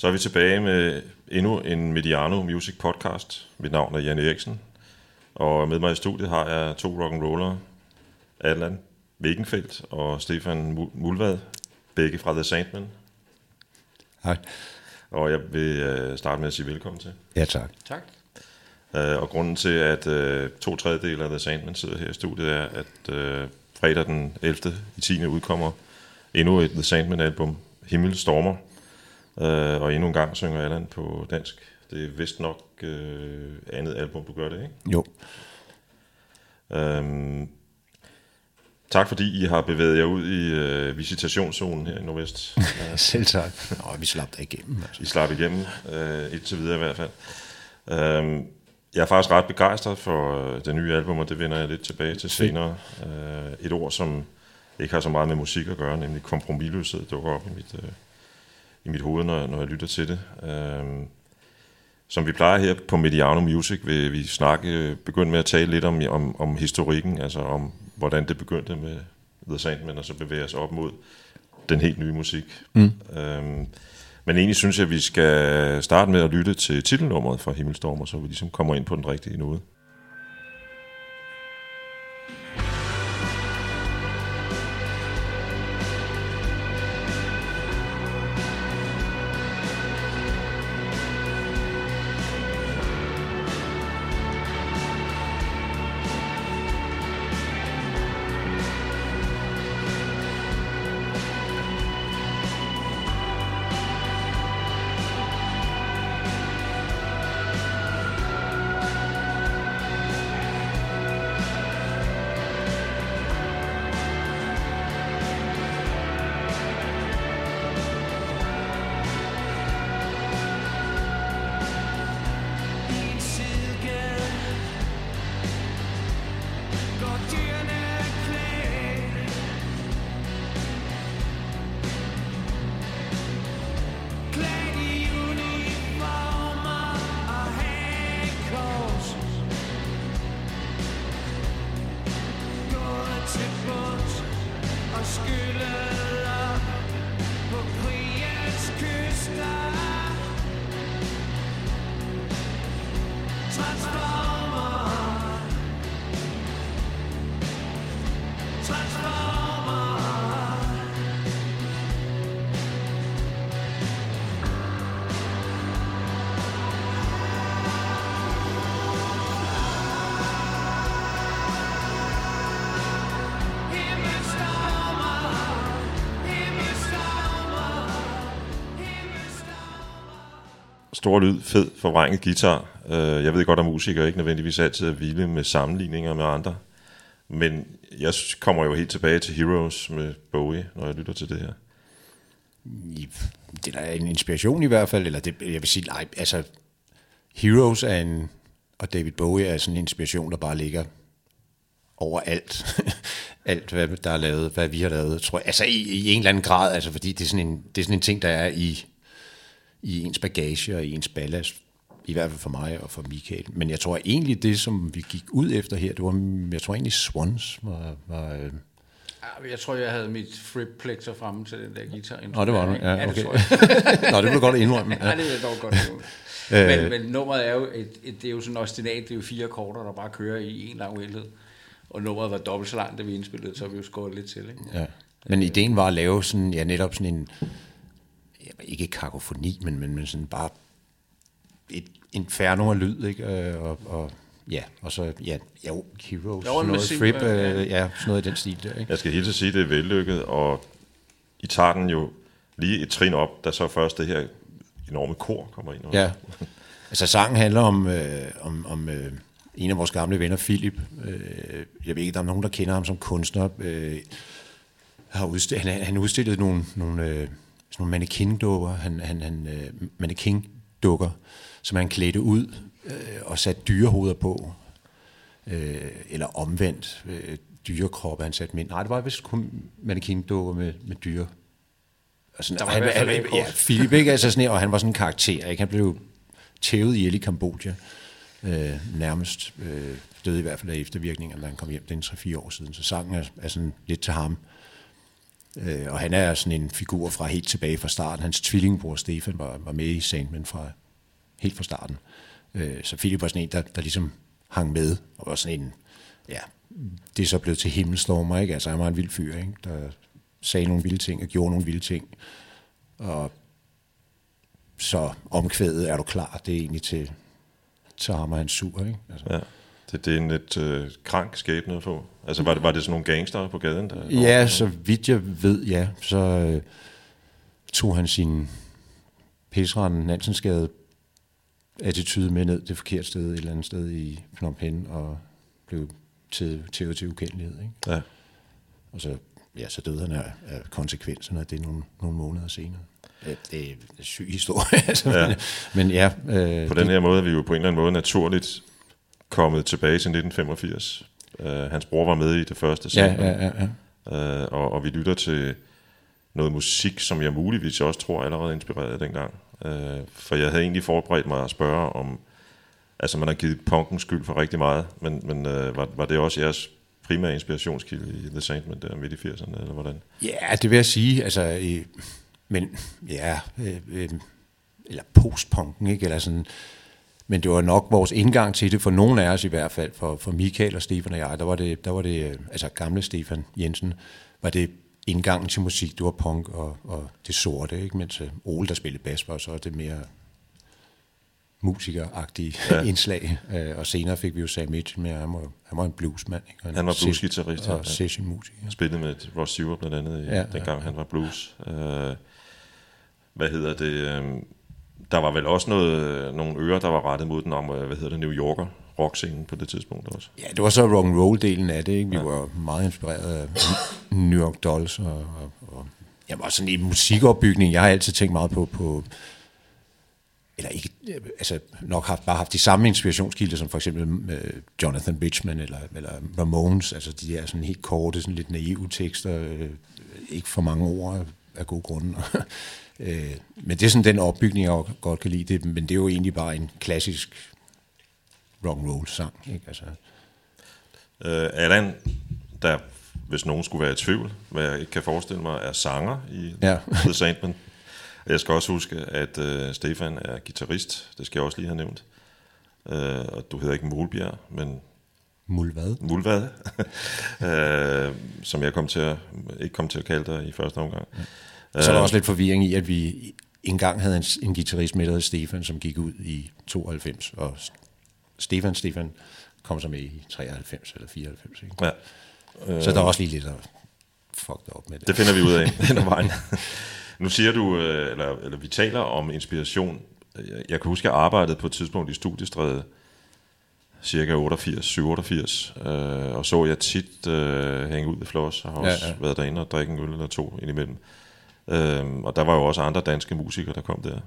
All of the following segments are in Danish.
Så er vi tilbage med endnu en Mediano Music Podcast. Mit navn er Jan Eriksen, og med mig i studiet har jeg to rock'n'rollere, Allan Wegenfeldt og Stefan Mulvad, begge fra The Sandman. Hej. Og jeg vil øh, starte med at sige velkommen til. Ja, tak. Tak. Øh, og grunden til, at øh, to tredjedel af The Sandman sidder her i studiet, er, at fredag den 11. i 10. udkommer endnu et The Sandman-album, Himmel Stormer. Øh, og endnu en gang synger Allan på dansk. Det er vist nok øh, andet album, du gør det, ikke? Jo. Øhm, tak fordi I har bevæget jer ud i øh, visitationszonen her i Nordvest. Selv tak. Nå, vi slap da igennem. Altså. I slap igennem, øh, indtil videre i hvert fald. Øhm, jeg er faktisk ret begejstret for øh, det nye album, og det vender jeg lidt tilbage til senere. Øh, et ord, som ikke har så meget med musik at gøre, nemlig kompromilløshed, dukker op i mit, øh, i mit hoved, når, når jeg lytter til det. Øh, som vi plejer her på Mediano Music, vil vi snakke, begynde med at tale lidt om, om, om historikken, altså om hvordan det begyndte med The Sandman, og så bevæger os op mod den helt nye musik. Mm. Øhm, men egentlig synes jeg, at vi skal starte med at lytte til titelnummeret fra Himmelstormer, så vi ligesom kommer ind på den rigtige noget. Stor lyd, fed, forvrænget guitar. Øh, jeg ved godt, at musikere ikke nødvendigvis altid er vilde med sammenligninger med andre. Men jeg kommer jo helt tilbage til Heroes med Bowie, når jeg lytter til det her. Det er en inspiration i hvert fald, eller det, jeg vil sige, nej, altså Heroes er en, og David Bowie er sådan en inspiration, der bare ligger over alt. alt, hvad der er lavet, hvad vi har lavet, tror jeg. Altså i, i en eller anden grad, altså fordi det er sådan en, det er sådan en ting, der er i i ens bagage og i ens ballast, i hvert fald for mig og for Michael. Men jeg tror egentlig, det som vi gik ud efter her, det var, jeg tror egentlig Swans var... var øh, jeg tror, jeg havde mit frip plexer fremme til den der guitar. Nå, det var du. Ja, okay. Ja, Nå, det blev godt indrømme. Ja. ja, det er dog godt men, men nummeret er jo, et, et, det er jo sådan ostinat, det er jo fire akkorder, der bare kører i en lang uendelighed. Og nummeret var dobbelt så langt, da vi indspillede, så vi jo skåret lidt til. Ikke? Ja. Men ideen var at lave sådan, ja, netop sådan en ikke kakofoni, men, men, men sådan bare et inferno af lyd, ikke? Øh, og, og ja, og så, ja, jo, Heroes, jo, noget Fripp, øh, ja. ja, sådan noget i den stil der, ikke? Jeg skal helt til sige, at det er vellykket, og I tager den jo lige et trin op, da så først det her enorme kor kommer ind. Ja, altså sangen handler om, øh, om, om øh, en af vores gamle venner, Philip. Øh, jeg ved ikke, der er nogen, der kender ham som kunstner. Øh, har udstillet, han, han udstillede nogle, nogle øh, sådan nogle mannequin-dukker, han, han, han, uh, mannequin-dukker, som han klædte ud uh, og satte dyrehoveder på. Uh, eller omvendt uh, dyrekroppe, han satte med. Nej, det var vist kun mannequin-dukker med, med dyre. Og sådan, der var han, han, ja, Philip, ikke? Altså sådan, og han var sådan en karakter, ikke? Han blev tævet ihjel i Kambodja. Uh, nærmest uh, døde i hvert fald af eftervirkninger, da han kom hjem. Det er 3-4 år siden. Så sangen er, er sådan lidt til ham. Øh, og han er sådan en figur fra helt tilbage fra starten. Hans tvillingbror Stefan var, var med i Sandman fra helt fra starten. Øh, så Philip var sådan en, der, der ligesom hang med, og var sådan en, ja, det er så blevet til himmelstormer, ikke? Altså han var en vild fyr, ikke? Der sagde nogle vilde ting og gjorde nogle vilde ting. Og så omkvædet er du klar, det er egentlig til, så har man en sur, ikke? Altså. Ja. Det, det er en lidt øh, krank skæbne at få. Altså, var det, var det sådan nogle gangster på gaden? Der, ja, så vidt jeg ved, ja. Så øh, tog han sin pisrende Nansensgade attitude med ned det forkerte sted, et eller andet sted i Phnom Penh, og blev til, til, til ukendelighed. Ikke? Ja. Og så, ja, så døde han af, af konsekvenserne af det nogle, nogle måneder senere. Ja, det er en syg historie. altså, ja. Men, men ja. Øh, på den her måde er vi jo på en eller anden måde naturligt kommet tilbage til 1985. Uh, øh, hans bror var med i det første Ja, ja, ja, ja. Uh, og, og vi lytter til noget musik, som jeg muligvis også tror allerede inspirerede dengang. Uh, for jeg havde egentlig forberedt mig at spørge om, altså man har givet punken skyld for rigtig meget, men, men uh, var, var det også jeres primære inspirationskilde i The Sandman der midt i 80'erne, eller hvordan? Ja, det vil jeg sige, altså, øh, men ja, øh, øh, eller postpunken, ikke, eller sådan, men det var nok vores indgang til det, for nogle af os i hvert fald, for, for Michael og Stefan og jeg, der var det, der var det øh, altså gamle Stefan Jensen, var det indgangen til musik, det var punk og, og det sorte, ikke? mens øh, Ole, der spillede bas, var så det mere musikeragtige ja. indslag. Øh, og senere fik vi jo Sam Mitchell med, han var, han var en bluesmand. Ikke? han var bluesgitarrist. Og ja. sessionmusiker. Han spillede med Ross Stewart blandt andet, ja, dengang ja. han var blues. Uh, hvad hedder det? Der var vel også noget, nogle ører, der var rettet mod den om, hvad hedder det, New Yorker rockscenen på det tidspunkt også. Ja, det var så rock and roll delen af det, ikke? Vi ja. var meget inspireret af New York Dolls og, og, og jamen, også sådan en musikopbygning. Jeg har altid tænkt meget på, på eller ikke, altså nok haft, bare haft de samme inspirationskilder, som for eksempel uh, Jonathan Richman eller, eller Ramones, altså de der sådan helt korte, sådan lidt naive tekster, øh, ikke for mange ord af gode grunde. Øh, men det er sådan den opbygning, jeg godt kan lide. Det, men det er jo egentlig bare en klassisk rock roll sang. Ikke? Altså. Øh, Allan, der hvis nogen skulle være i tvivl, hvad jeg ikke kan forestille mig, er sanger i ja. The Sandman. Jeg skal også huske, at uh, Stefan er guitarist. Det skal jeg også lige have nævnt. Uh, og du hedder ikke Mulbjerg, men... Mulvad? Mulvad. uh, som jeg kom til at, ikke kom til at kalde dig i første omgang. Ja. Så er der også lidt forvirring i, at vi engang havde en, en guitarist med, der hed Stefan, som gik ud i 92, og Stefan Stefan kom så med i 93 eller 94. Ikke? Ja. Øh, så der er også lige lidt at fucked op med det. Det finder vi ud af hen ad vejen. nu siger du, øh, eller, eller vi taler om inspiration. Jeg kan huske, at jeg arbejdede på et tidspunkt i studiestræde, cirka 88, 87, øh, og så jeg tit øh, hænge ud i Floss, og har også ja, ja. været derinde og drikke en øl eller to indimellem. Øhm, og der var jo også andre danske musikere, der kom der.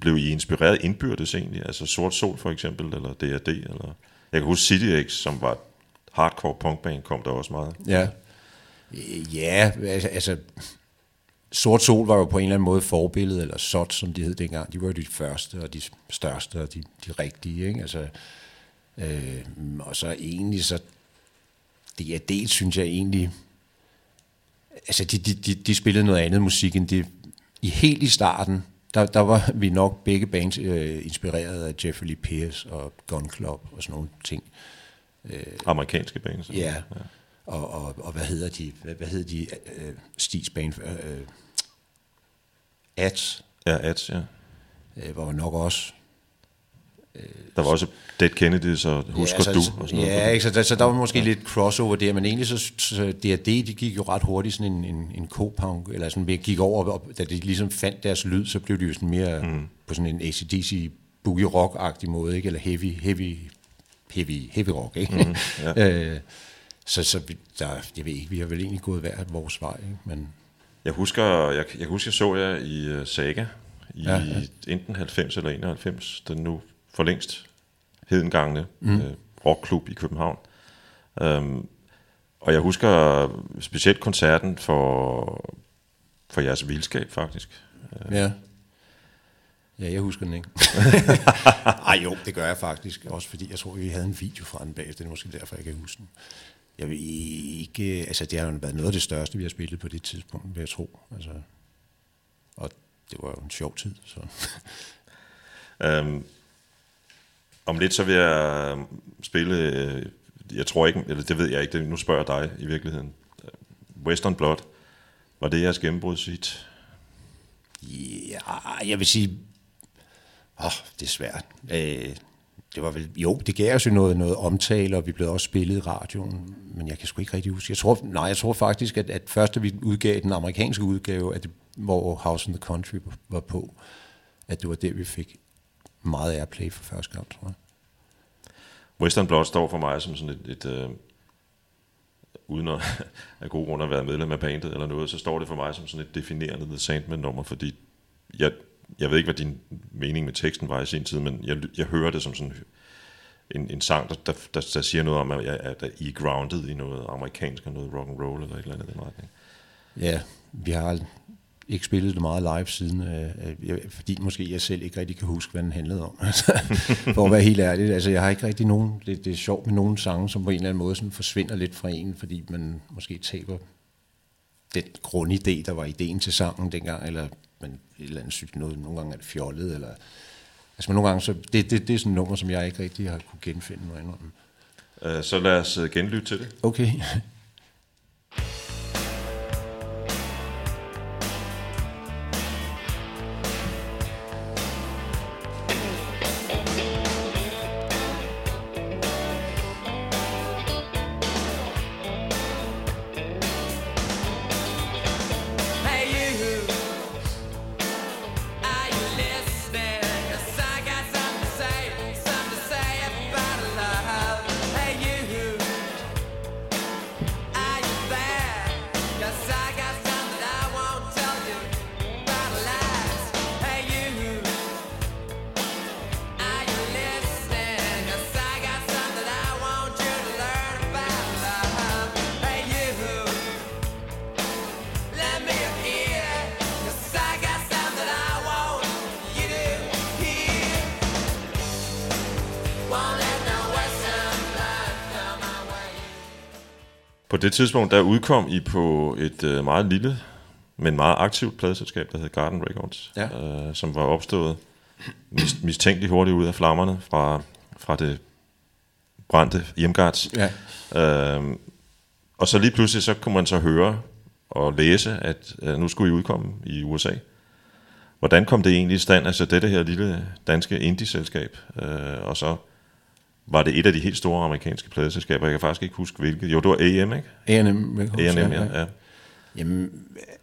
Blev I inspireret indbyrdes egentlig? Altså Sort Sol for eksempel, eller D&D? Eller? Jeg kan huske City X, som var hardcore punkband, kom der også meget. Ja, ja altså, altså Sort Sol var jo på en eller anden måde forbillede, eller SOT, som de hed dengang. De var jo de første, og de største, og de, de rigtige. Ikke? Altså, øh, og så egentlig så, det er dels, synes jeg egentlig, altså de, de, de, de spillede noget andet musik end det. I helt i starten, der, der var vi nok begge bands øh, inspireret af Jeffrey Lee Pierce og Gun Club og sådan nogle ting. Øh, Amerikanske bands. Ja, ja. Og, og, og hvad hedder de? Hvad, hvad hedder de? Øh, Stigs band? Øh, Ads. Ja, Ads, ja. Øh, var nok også der var også Dead Kennedys og Husker ja, du? Og sådan ja, noget. Ikke, så, der, så der var måske ja. lidt crossover der, men egentlig så, så D&D, de gik jo ret hurtigt sådan en, en, en co-punk, eller sådan, gik over, og da de ligesom fandt deres lyd, så blev de jo sådan mere mm. på sådan en ACDC boogie rock-agtig måde, ikke? eller heavy, heavy, heavy, heavy rock, ikke? Mm, ja. øh, så, så vi, der, jeg ved ikke, vi har vel egentlig gået hver vores vej, ikke? men... Jeg husker, jeg, jeg husker, jeg så jer i uh, Saga, i ja, ja. enten 90 eller 91, den nu for længst hedengangne mm. øh, rockklub i København. Um, og jeg husker specielt koncerten for, for jeres vildskab, faktisk. Ja. Ja, jeg husker den ikke. Ej jo, det gør jeg faktisk. Også fordi jeg tror, vi havde en video fra den bagefter. Det er måske derfor, jeg kan huske den. Jeg vil ikke, altså det har jo været noget af det største, vi har spillet på det tidspunkt, vil jeg tro. Altså, og det var jo en sjov tid, så. um, om lidt så vil jeg øh, spille, øh, jeg tror ikke, eller det ved jeg ikke, nu spørger jeg dig i virkeligheden. Western Blood, var det jeres gennembrudshit? Ja, jeg vil sige, åh, oh, det er svært. Øh, det var vel, jo, det gav os jo noget, noget omtale, og vi blev også spillet i radioen, men jeg kan sgu ikke rigtig huske. Jeg tror, nej, jeg tror faktisk, at, at først, vi udgav den amerikanske udgave, at det, hvor House in the Country var på, at det var det, vi fik meget airplay for første gang, tror jeg. Western Blood står for mig som sådan et, et uh, uden at af god grund at være medlem af bandet eller noget, så står det for mig som sådan et definerende The Sandman-nummer, fordi jeg, jeg ved ikke, hvad din mening med teksten var i sin tid, men jeg, jeg hører det som sådan en, en sang, der, der, der, der siger noget om, at, jeg, at I er grounded i noget amerikansk og noget rock and roll eller et eller andet i den retning. Ja, vi har ikke spillet det meget live siden, øh, fordi måske jeg selv ikke rigtig kan huske, hvad den handlede om. Altså, for at være helt ærlig, altså jeg har ikke rigtig nogen, det, det er sjovt med nogle sange, som på en eller anden måde sådan forsvinder lidt fra en, fordi man måske taber den grundidé, der var ideen til sangen dengang, eller man et eller andet synes noget, nogle gange er det fjollet, eller altså men nogle gange, så det, det, det er sådan et nummer, som jeg ikke rigtig har kunne genfinde, må jeg Så lad os øh, genlytte til det. Okay. det tidspunkt, der udkom I på et øh, meget lille, men meget aktivt pladeselskab, der hed Garden Records, ja. øh, som var opstået mis- mistænkeligt hurtigt ud af flammerne fra, fra det brændte hjemgards. Ja. Øh, og så lige pludselig, så kunne man så høre og læse, at øh, nu skulle I udkomme i USA. Hvordan kom det egentlig i stand, altså dette her lille danske indie-selskab, øh, og så var det et af de helt store amerikanske pladeselskaber. Jeg kan faktisk ikke huske hvilket. Jo, det var AM, ikke? A&M. A&M, ja. ja. Jamen,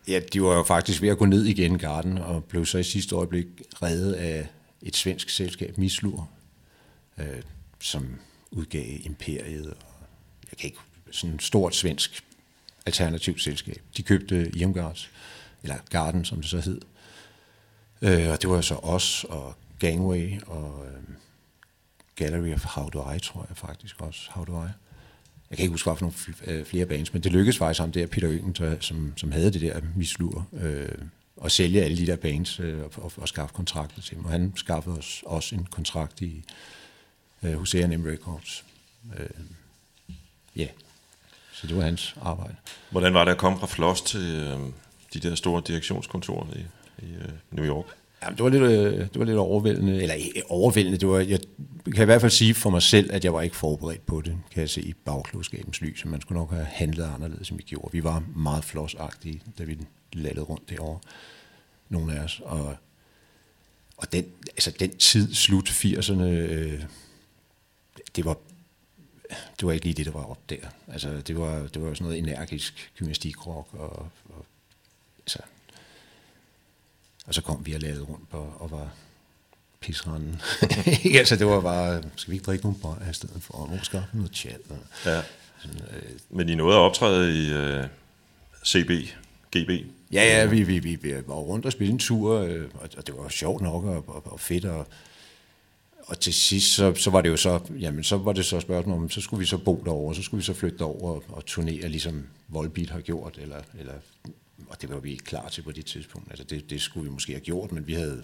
ja, de var jo faktisk ved at gå ned igen, Garden, og blev så i sidste øjeblik reddet af et svensk selskab, Mislur, øh, som udgav Imperiet. Og jeg kan ikke, sådan et stort svensk alternativt selskab. De købte Irmgards, eller Garden, som det så hed. Øh, og det var så os og Gangway og... Øh, Gallery of How Do I, tror jeg faktisk også. How Do I. Jeg kan ikke huske, hvad nogle øh, flere bands, men det lykkedes faktisk ham der, Peter Øgen, som, som havde det der mislur, øh, at sælge alle de der bands øh, og, og skaffe kontrakter til dem. Og han skaffede os også en kontrakt i øh, hos A&M Records. Øh, ja, yeah. så det var hans arbejde. Hvordan var det at komme fra Floss til øh, de der store direktionskontorer i, i øh, New York? Jamen, det var lidt, øh, det var lidt overvældende, eller øh, overvældende, det var, jeg kan i hvert fald sige for mig selv, at jeg var ikke forberedt på det, kan jeg se i bagklodskabens lys, man skulle nok have handlet anderledes, end vi gjorde. Vi var meget flosagtige, da vi landede rundt derovre, nogle af os, og, og den, altså den tid, slut 80'erne, øh, det var det var ikke lige det, der var op der. Altså, det var, det var sådan noget energisk gymnastikrock, og, og altså, og så kom vi og lavede rundt og, og var pisranden. altså, det var bare, skal vi ikke drikke nogle bajer i stedet for, at skaffe noget chat. Og, ja. Sådan, øh, Men I nåede at optræde i øh, CB, GB? Ja, ja, vi, vi, vi, vi var rundt og spille en tur, øh, og det var sjovt nok og, og, og fedt, og, og til sidst, så, så var det jo så, jamen, så var det så spørgsmål om, så skulle vi så bo derovre, så skulle vi så flytte derover og, og turnere, ligesom Volbeat har gjort, eller, eller og det var vi ikke klar til på det tidspunkt. Altså det, det skulle vi måske have gjort, men vi havde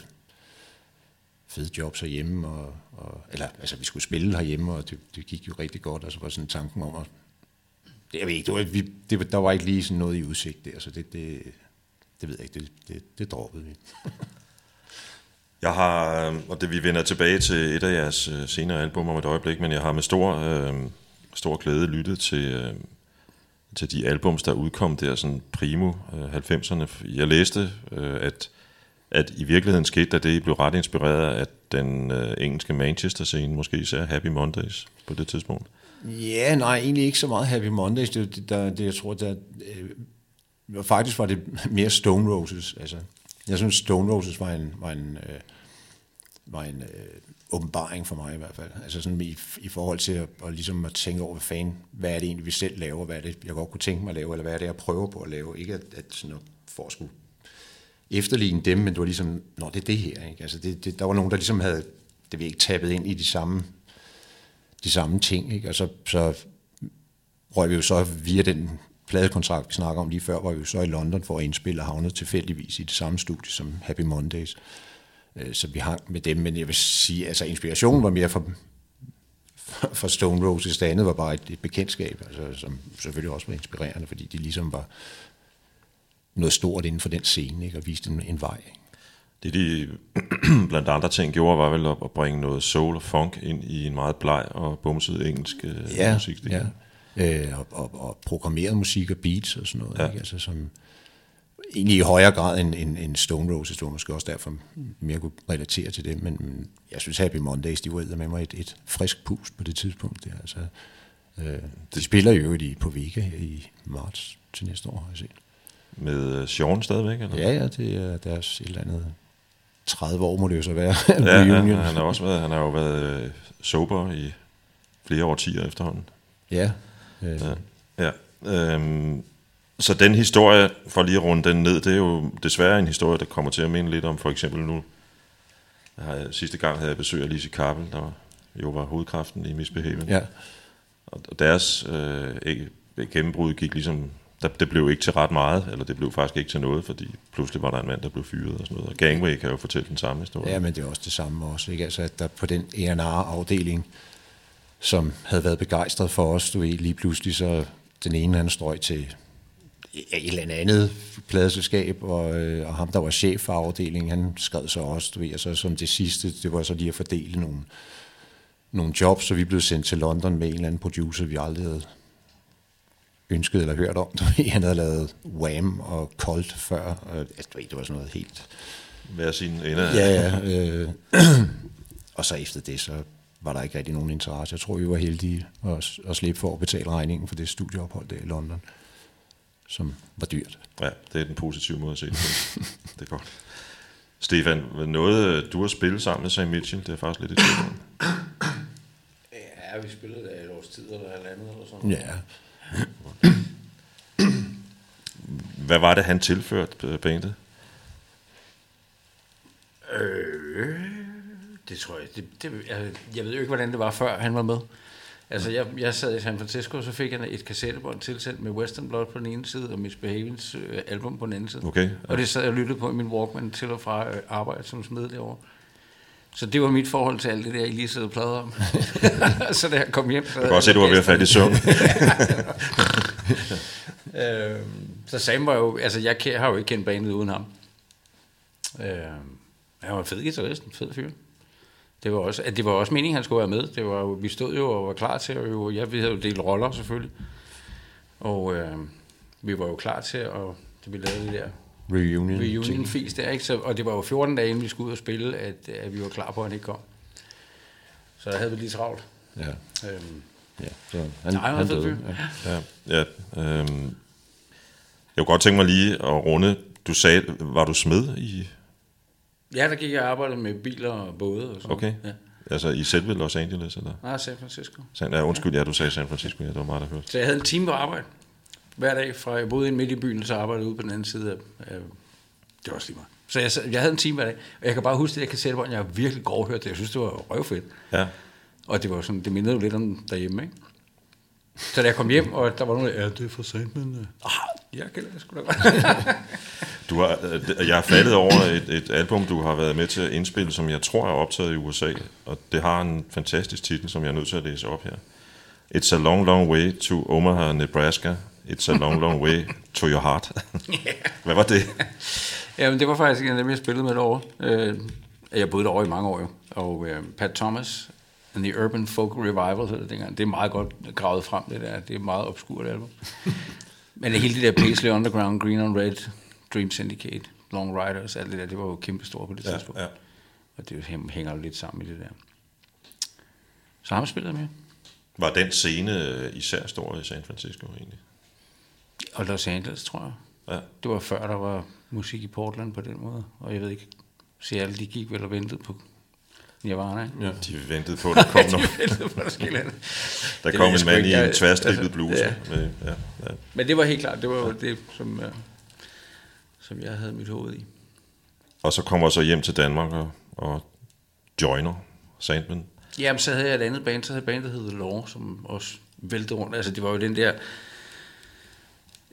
fede jobs herhjemme, og, og, eller altså vi skulle spille herhjemme, og det, det gik jo rigtig godt, og så var sådan tanken om at det, jeg ved ikke, det var, vi, det, der var ikke lige sådan noget i udsigt der, så det, det, det ved jeg ikke, det, det, det droppede vi. Jeg har, og det vi vender tilbage til et af jeres øh, senere album om et øjeblik, men jeg har med stor, øh, stor glæde lyttet til, øh, til de albums, der udkom der sådan primo øh, 90'erne. Jeg læste, øh, at, at i virkeligheden skete der det, I blev ret inspireret af den øh, engelske Manchester-scene, måske især Happy Mondays på det tidspunkt. Ja, nej, egentlig ikke så meget Happy Mondays. Det, det, der, det jeg tror, der, øh, faktisk var det mere Stone Roses. Altså, jeg synes, Stone Roses var en, var en, øh, var en øh, åbenbaring for mig i hvert fald. Altså sådan i, i forhold til at, at, ligesom at tænke over, hvad fanden, hvad er det egentlig, vi selv laver, hvad er det, jeg godt kunne tænke mig at lave, eller hvad er det, jeg prøver på at lave. Ikke at, at sådan at for at skulle efterligne dem, men det var ligesom, nå, det er det her. Ikke? Altså det, det, der var nogen, der ligesom havde, det vi ikke tappet ind i de samme, de samme ting. Ikke? Og så, så røg vi jo så via den pladekontrakt, vi snakker om lige før, var vi jo så i London for at indspille og havnet tilfældigvis i det samme studie som Happy Mondays. Øh, så vi hang med dem, men jeg vil sige, altså inspirationen var mere for, for Stone Roses, det andet var bare et, et bekendtskab, altså, som selvfølgelig også var inspirerende, fordi de ligesom var noget stort inden for den scene, ikke, og viste en, en vej. Ikke? Det de blandt andre ting gjorde, var vel at bringe noget soul og funk ind i en meget bleg og bumset engelsk øh, ja, musik. Ja, øh, og, og, og programmeret musik og beats og sådan noget, ja. ikke? Altså, som, egentlig i højere grad end, end, end Stone Roses, det var måske også derfor mere kunne relatere til det, men jeg synes Happy Mondays, de var med mig et, et frisk pust på det tidspunkt. Der. Altså, øh, de spiller jo i på Vega i marts til næste år, har jeg set. Med Sean stadigvæk? Eller? Ja, ja, det er deres et eller andet 30 år må det jo så være. ja, ja, han har også været, han har jo været øh, sober i flere årtier efterhånden. Ja. Øh. Ja, ja. Øhm, så den historie, for lige at runde den ned, det er jo desværre en historie, der kommer til at minde lidt om for eksempel nu. Jeg har, sidste gang havde jeg besøg af Lise Kappel, der jo var hovedkraften i Misbehavior. Ja. Og deres øh, gennembrud gik ligesom, der, det blev ikke til ret meget, eller det blev faktisk ikke til noget, fordi pludselig var der en mand, der blev fyret og sådan noget. Og Gangway kan jo fortælle den samme historie. Ja, men det er også det samme også, ikke? Altså, at der på den ENR-afdeling, som havde været begejstret for os, du ved, lige pludselig så den ene han strøg til et eller andet pladeselskab, og, øh, og ham, der var chef for afdelingen, han skrev så også, du ved, og så som det sidste, det var så lige at fordele nogle, nogle jobs, så vi blev sendt til London med en eller anden producer, vi aldrig havde ønsket eller hørt om. Du ved, han havde lavet Wham og Colt før, og, altså, du ved, det var sådan noget helt... Hver sin ende. Ja, ja. Øh, og så efter det, så var der ikke rigtig nogen interesse. Jeg tror, vi var heldige at, at slippe for at betale regningen for det studieophold der i London som var dyrt. Ja, det er den positive måde at se det Det er godt. Stefan, noget du har spillet sammen med Sam Mitchell, det er faktisk lidt et tvivl Ja, vi spillede der et års tid eller andet eller sådan Ja. Hvad var det, han tilførte bandet? Øh, det tror jeg. Det, det, jeg, jeg ved jo ikke, hvordan det var, før han var med. Altså, jeg, jeg sad i San Francisco, så fik jeg et kassettebånd tilsendt med Western Blood på den ene side, og Miss Behavens øh, album på den anden side. Okay, ja. Og det sad jeg og lyttede på i min Walkman til og fra øh, arbejde som smed derovre. Så det var mit forhold til alt det der, I lige sidder plader om. så da jeg kom hjem... Så jeg kan også se, du var ved at falde i søvn. øhm, så Sam var jo... Altså, jeg har jo ikke kendt bandet uden ham. Øhm, han var en fed guitarist, en fed fyr det var også, at det var også meningen, han skulle være med. Det var, vi stod jo og var klar til at jo, ja, vi havde jo delt roller selvfølgelig. Og øh, vi var jo klar til at, det vi lavede det der reunion, reunion fis der, ikke? Så, og det var jo 14 dage, inden vi skulle ud og spille, at, at vi var klar på, at han ikke kom. Så der havde vi lige travlt. Ja. Øhm, ja, så han, nej, han døde. Ja, ja, ja øhm, jeg kunne godt tænke mig lige at runde. Du sagde, var du smed i Ja, der gik jeg og arbejdede med biler og både. Og sådan. Okay. Ja. Altså i selve Los Angeles, eller? Nej, San Francisco. San, ja, undskyld, ja, du sagde San Francisco, ja, det var meget, der hørte. Så jeg havde en time på arbejde. Hver dag, fra jeg boede midt i byen, så arbejdede jeg ude på den anden side af... Øh, det var også lige meget. Så jeg, jeg havde en time hver dag, og jeg kan bare huske det, jeg kan sætte, hvor jeg virkelig grovhørte det. Jeg synes, det var røvfedt. Ja. Og det var sådan, det mindede jo lidt om derhjemme, ikke? Så da jeg kom hjem, og der var nogen, ja, det er for sent, men... Ah, jeg kan det sgu da godt. du har, øh, jeg har faldet over et, et album, du har været med til at indspille, som jeg tror er optaget i USA, og det har en fantastisk titel, som jeg er nødt til at læse op her. It's a long, long way to Omaha, Nebraska. It's a long, long way to your heart. Hvad var det? Jamen, det var faktisk en af dem, jeg spillede med derovre. Øh, jeg boede derovre i mange år jo. Og øh, Pat Thomas, and The Urban Folk Revival, så det, dengang. det er meget godt gravet frem, det der. Det er meget obskurt album. Men hele det der Paisley Underground, Green on Red, Dream Syndicate, Long Riders, alt det der, det var jo kæmpe stort på det Ja, tidspunkt. ja. Og det hænger jo lidt sammen i det der. Så har vi spillet med. Var den scene øh, især stor i San Francisco egentlig? Og Los Angeles, tror jeg. Ja. Det var før, der var musik i Portland på den måde. Og jeg ved ikke, Seattle, de gik vel og ventede på Nirvana. Ja. De ventede på, at der kom, nogen, ventede på, der kom en mand i en tværstribet altså, bluse. ja. Med, ja, ja. Men det var helt klart, det var jo det, som, øh, som jeg havde mit hoved i. Og så kommer jeg så hjem til Danmark og, og joiner Sandman. Jamen, så havde jeg et andet band, så havde jeg et band, der hed Law, som også væltede rundt. Altså, det var jo den der,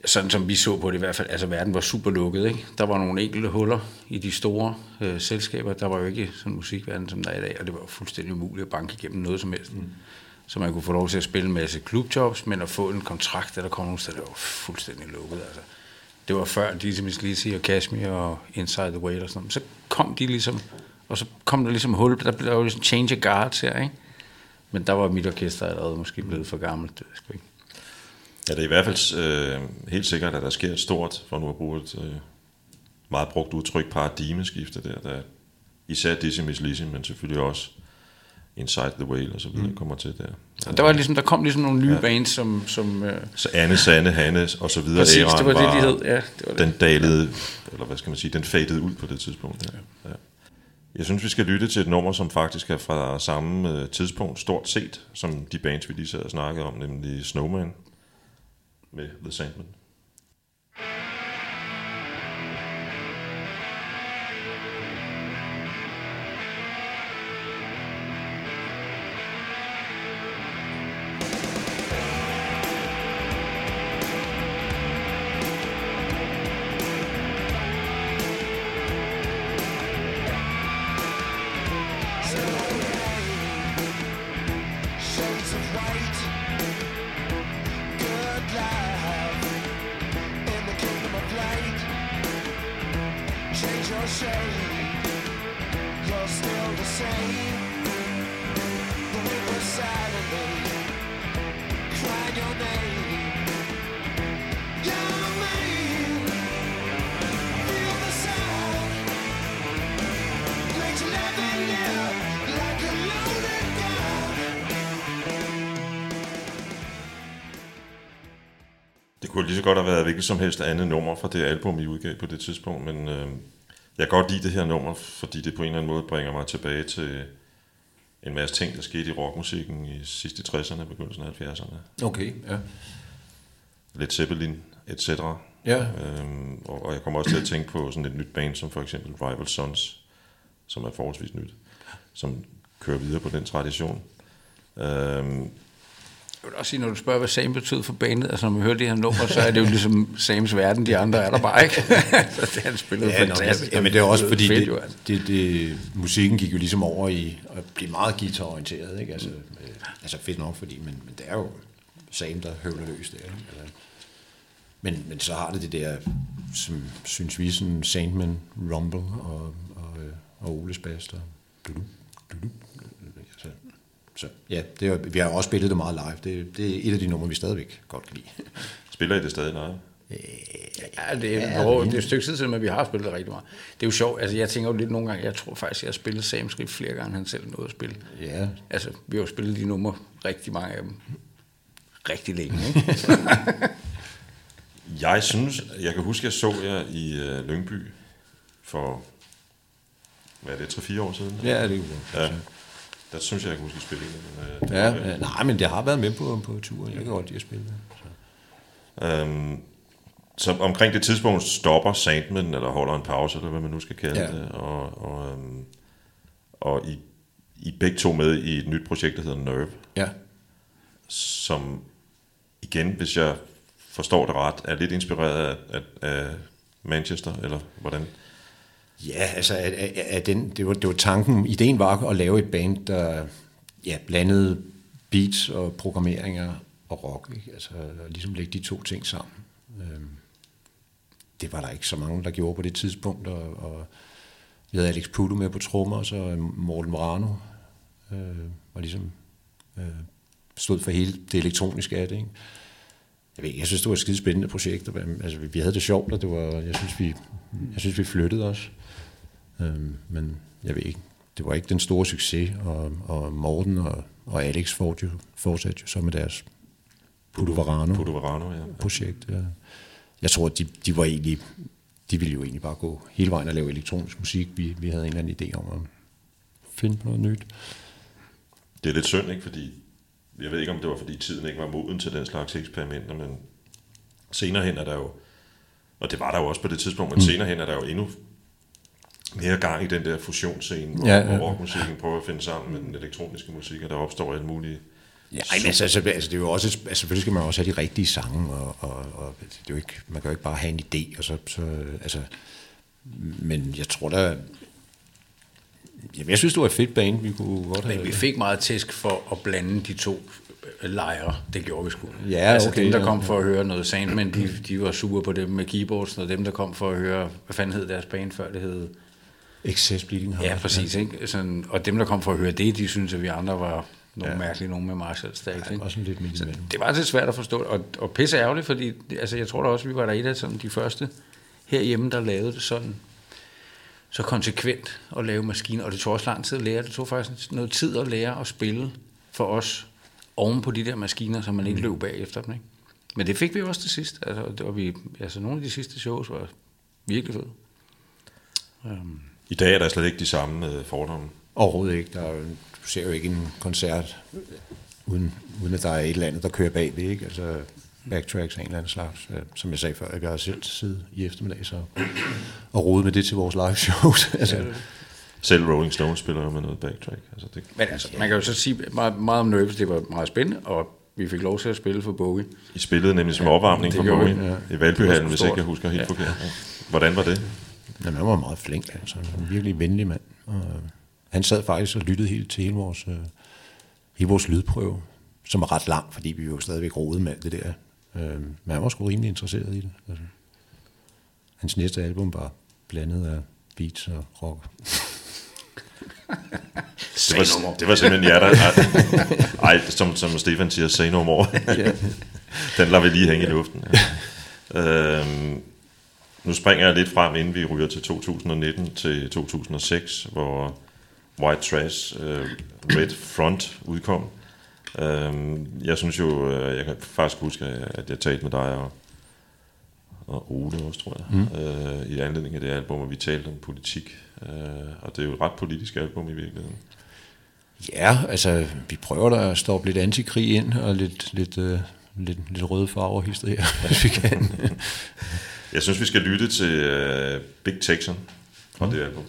sådan som vi så på det i hvert fald, altså verden var super lukket, ikke? Der var nogle enkelte huller i de store øh, selskaber. Der var jo ikke sådan en musikverden, som der er i dag, og det var jo fuldstændig umuligt at banke igennem noget som helst. Mm. Så man kunne få lov til at spille en masse klubjobs, men at få en kontrakt, der kom nogle steder, det var fuldstændig lukket, altså. Det var før Dizzy Miss Lizzy og Kashmir og Inside the Whale og sådan noget. Så kom de ligesom, og så kom der ligesom hul, der blev jo ligesom change of guards her, ikke? Men der var mit orkester allerede måske blevet for gammelt, det ved sgu ikke. Ja, det er i hvert fald øh, helt sikkert, at der sker et stort, for nu at bruge et øh, meget brugt udtryk, paradigmeskifte der, der især Dizzy Miss Lizzy, men selvfølgelig også Inside the Whale og så videre mm. kommer til der. Og der, var ligesom, der kom ligesom nogle nye ja. bands, som... som øh, Så Anne, Sanne, Hanne og så videre. præcis, det var det, de hed. Ja, det var det. Den dalede, eller hvad skal man sige, den fadede ud på det tidspunkt. Ja. Ja. Jeg synes, vi skal lytte til et nummer, som faktisk er fra samme øh, tidspunkt, stort set, som de bands, vi lige sad og snakkede om, nemlig Snowman med The Sandman. Det kunne lige så godt have været hvilket som helst andet nummer fra det album, I udgav på det tidspunkt, men øh, jeg kan godt lide det her nummer, fordi det på en eller anden måde bringer mig tilbage til en masse ting, der skete i rockmusikken i sidste 60'erne, begyndelsen af 70'erne. Okay, ja. Led Zeppelin, etc. Ja. Øhm, og, og jeg kommer også til at tænke på sådan et nyt band, som for eksempel Rival Sons, som er forholdsvis nyt, som kører videre på den tradition. Øhm, Jeg vil også sige, når du spørger, hvad Sam betød for bandet, altså når man hører det her nummer, så er det jo ligesom Sams verden, de andre er der bare ikke. så det han spillede Ja, fantastisk. ja, men det er også fordi, Fedt, det, jo, altså. det, det, musikken gik jo ligesom over i at blive meget guitarorienteret, ikke? Altså, øh, altså fedt nok, fordi, men, men det er jo Sam, der høvler løs der, ikke? Altså, men, men så har det det der, som synes vi, sådan Sandman, Rumble og, og, øh, og Oles Bass, der du, du, du, så ja, det er, vi har også spillet det meget live. Det, det er et af de numre, vi stadigvæk godt kan lide. spiller I det stadig live? Ja, det er, ja, det er et stykke tid siden, men vi har spillet det rigtig meget. Det er jo sjovt, altså jeg tænker jo lidt nogle gange, jeg tror faktisk, jeg har spillet Sam flere gange, end han selv nåede at spille. Ja, Altså, vi har jo spillet de numre, rigtig mange af dem, rigtig længe, ikke? Jeg synes, jeg kan huske, jeg så jer i uh, Lyngby for, hvad er det, 3-4 år siden? ja det er jo Ja. Der synes jeg, jeg spillede. Men, uh, det Ja, ja, nej, men det har været med på, på turen. Jeg kan godt lide at spille det. Så. Øhm, så omkring det tidspunkt stopper Sandman, eller holder en pause, eller hvad man nu skal kalde Ja. det, og, og, øhm, og I, I begge to med i et nyt projekt, der hedder Nerve, Ja. som igen, hvis jeg forstår det ret, er lidt inspireret af, af, af Manchester, eller hvordan? Ja, altså, at, at, den, det, var, det var tanken, ideen var at lave et band, der ja, blandede beats og programmeringer og rock, ikke? Altså ligesom lægge de to ting sammen. Øhm, det var der ikke så mange, der gjorde på det tidspunkt, og, og vi havde Alex Pudo med på trommer, og så Morten Morano øh, var ligesom øh, stod for hele det elektroniske af det. Ikke? Jeg, ved, jeg synes, det var et skide spændende projekt. og, Altså, vi, vi havde det sjovt, og det var, jeg, synes, vi, jeg synes, vi flyttede os. Øhm, men jeg ved ikke, det var ikke den store succes, og, og Morten og, og Alex fortsatte jo, fortsatte jo så med deres Pudo Varano Pudo Varano, ja. projekt. Ja. Jeg tror, de, de var egentlig, de ville jo egentlig bare gå hele vejen og lave elektronisk musik. Vi, vi havde en eller anden idé om at finde på noget nyt. Det er lidt synd, ikke? Fordi, jeg ved ikke, om det var, fordi tiden ikke var moden til den slags eksperimenter, men senere hen er der jo, og det var der jo også på det tidspunkt, men senere hen er der jo endnu mere gang i den der fusionsscene, hvor, Ja, ja, hvor rockmusikken prøver at finde sammen med den elektroniske musik, og der opstår alt muligt. Ja, ej, men altså, altså, altså, det er jo også, altså, selvfølgelig skal man også have de rigtige sange, og, og, og det er jo ikke, man kan jo ikke bare have en idé, og så, så altså, men jeg tror da, jamen, jeg synes, det var et fedt band, vi kunne godt have. Men vi fik meget tæsk for at blande de to øh, lejre. Det gjorde vi sgu. Ja, altså okay, dem, der ja, kom ja. for at høre noget Sandman, de, de var sure på dem med keyboards, og dem, der kom for at høre, hvad fanden hed deres band før, det hed... Excess Bleeding Heart. Ja, præcis. Ikke? Sådan, og dem, der kom for at høre det, de synes at vi andre var nogle ja. mærkelige, nogen med Marshall Stacks. Ja, også lidt midt imellem. Det var lidt svært at forstå, og, og pisse ærgerligt, fordi altså, jeg tror da også, vi var der et af sådan, de første herhjemme, der lavede det sådan så konsekvent at lave maskiner, og det tog også lang tid at lære. Det tog faktisk noget tid at lære at spille for os oven på de der maskiner, så man ikke løb bagefter dem. Ikke? Men det fik vi også til sidst. Altså, og det var vi, altså, nogle af de sidste shows var virkelig fede. Um, I dag er der slet ikke de samme øh, fordomme. Overhovedet ikke. Der er, du ser jo ikke en koncert, uden, uden at der er et eller andet, der kører bagved. Ikke? Altså backtracks af en eller anden slags. Øh, Som jeg sagde før, jeg har selv siddet i eftermiddag så, og rode med det til vores live shows. altså, Selv Rolling Stones spiller jo med noget backtrack. Altså det, men altså, man kan jo så sige meget, meget om Nervous, det var meget spændende, og vi fik lov til at spille for Bowie. I spillede nemlig som opvarmning det for Bowie vi, i Valbyhallen, hvis ikke jeg husker helt Ja. forkert. Ja. Hvordan var det? Jamen, han var meget flink, altså. En virkelig venlig mand. Og øh, han sad faktisk og lyttede helt til hele vores, øh, hele vores lydprøve, som var ret lang, fordi vi jo stadigvæk rodede med alt det der. Øh, men han var sgu rimelig interesseret i det. Altså. Hans næste album var blandet af beats og rock. Det var, det var simpelthen jer, der... Ej, som, som Stefan siger, say no more. Den lader vi lige hænge i luften. Ja. Øhm, nu springer jeg lidt frem, inden vi ryger til 2019 til 2006, hvor White Trash uh, Red Front udkom. Øhm, jeg synes jo, øh, jeg kan faktisk huske, at jeg talte med dig og, og Ole også, tror jeg, mm. øh, i anledning af det album, og vi talte om politik. Øh, og det er jo et ret politisk album i virkeligheden. Ja, altså, vi prøver da at stoppe lidt antikrig ind, og lidt, lidt, øh, lidt, lidt røde farver hister her, hvis vi kan. Jeg synes, vi skal lytte til uh, Big Texan fra mm. det album.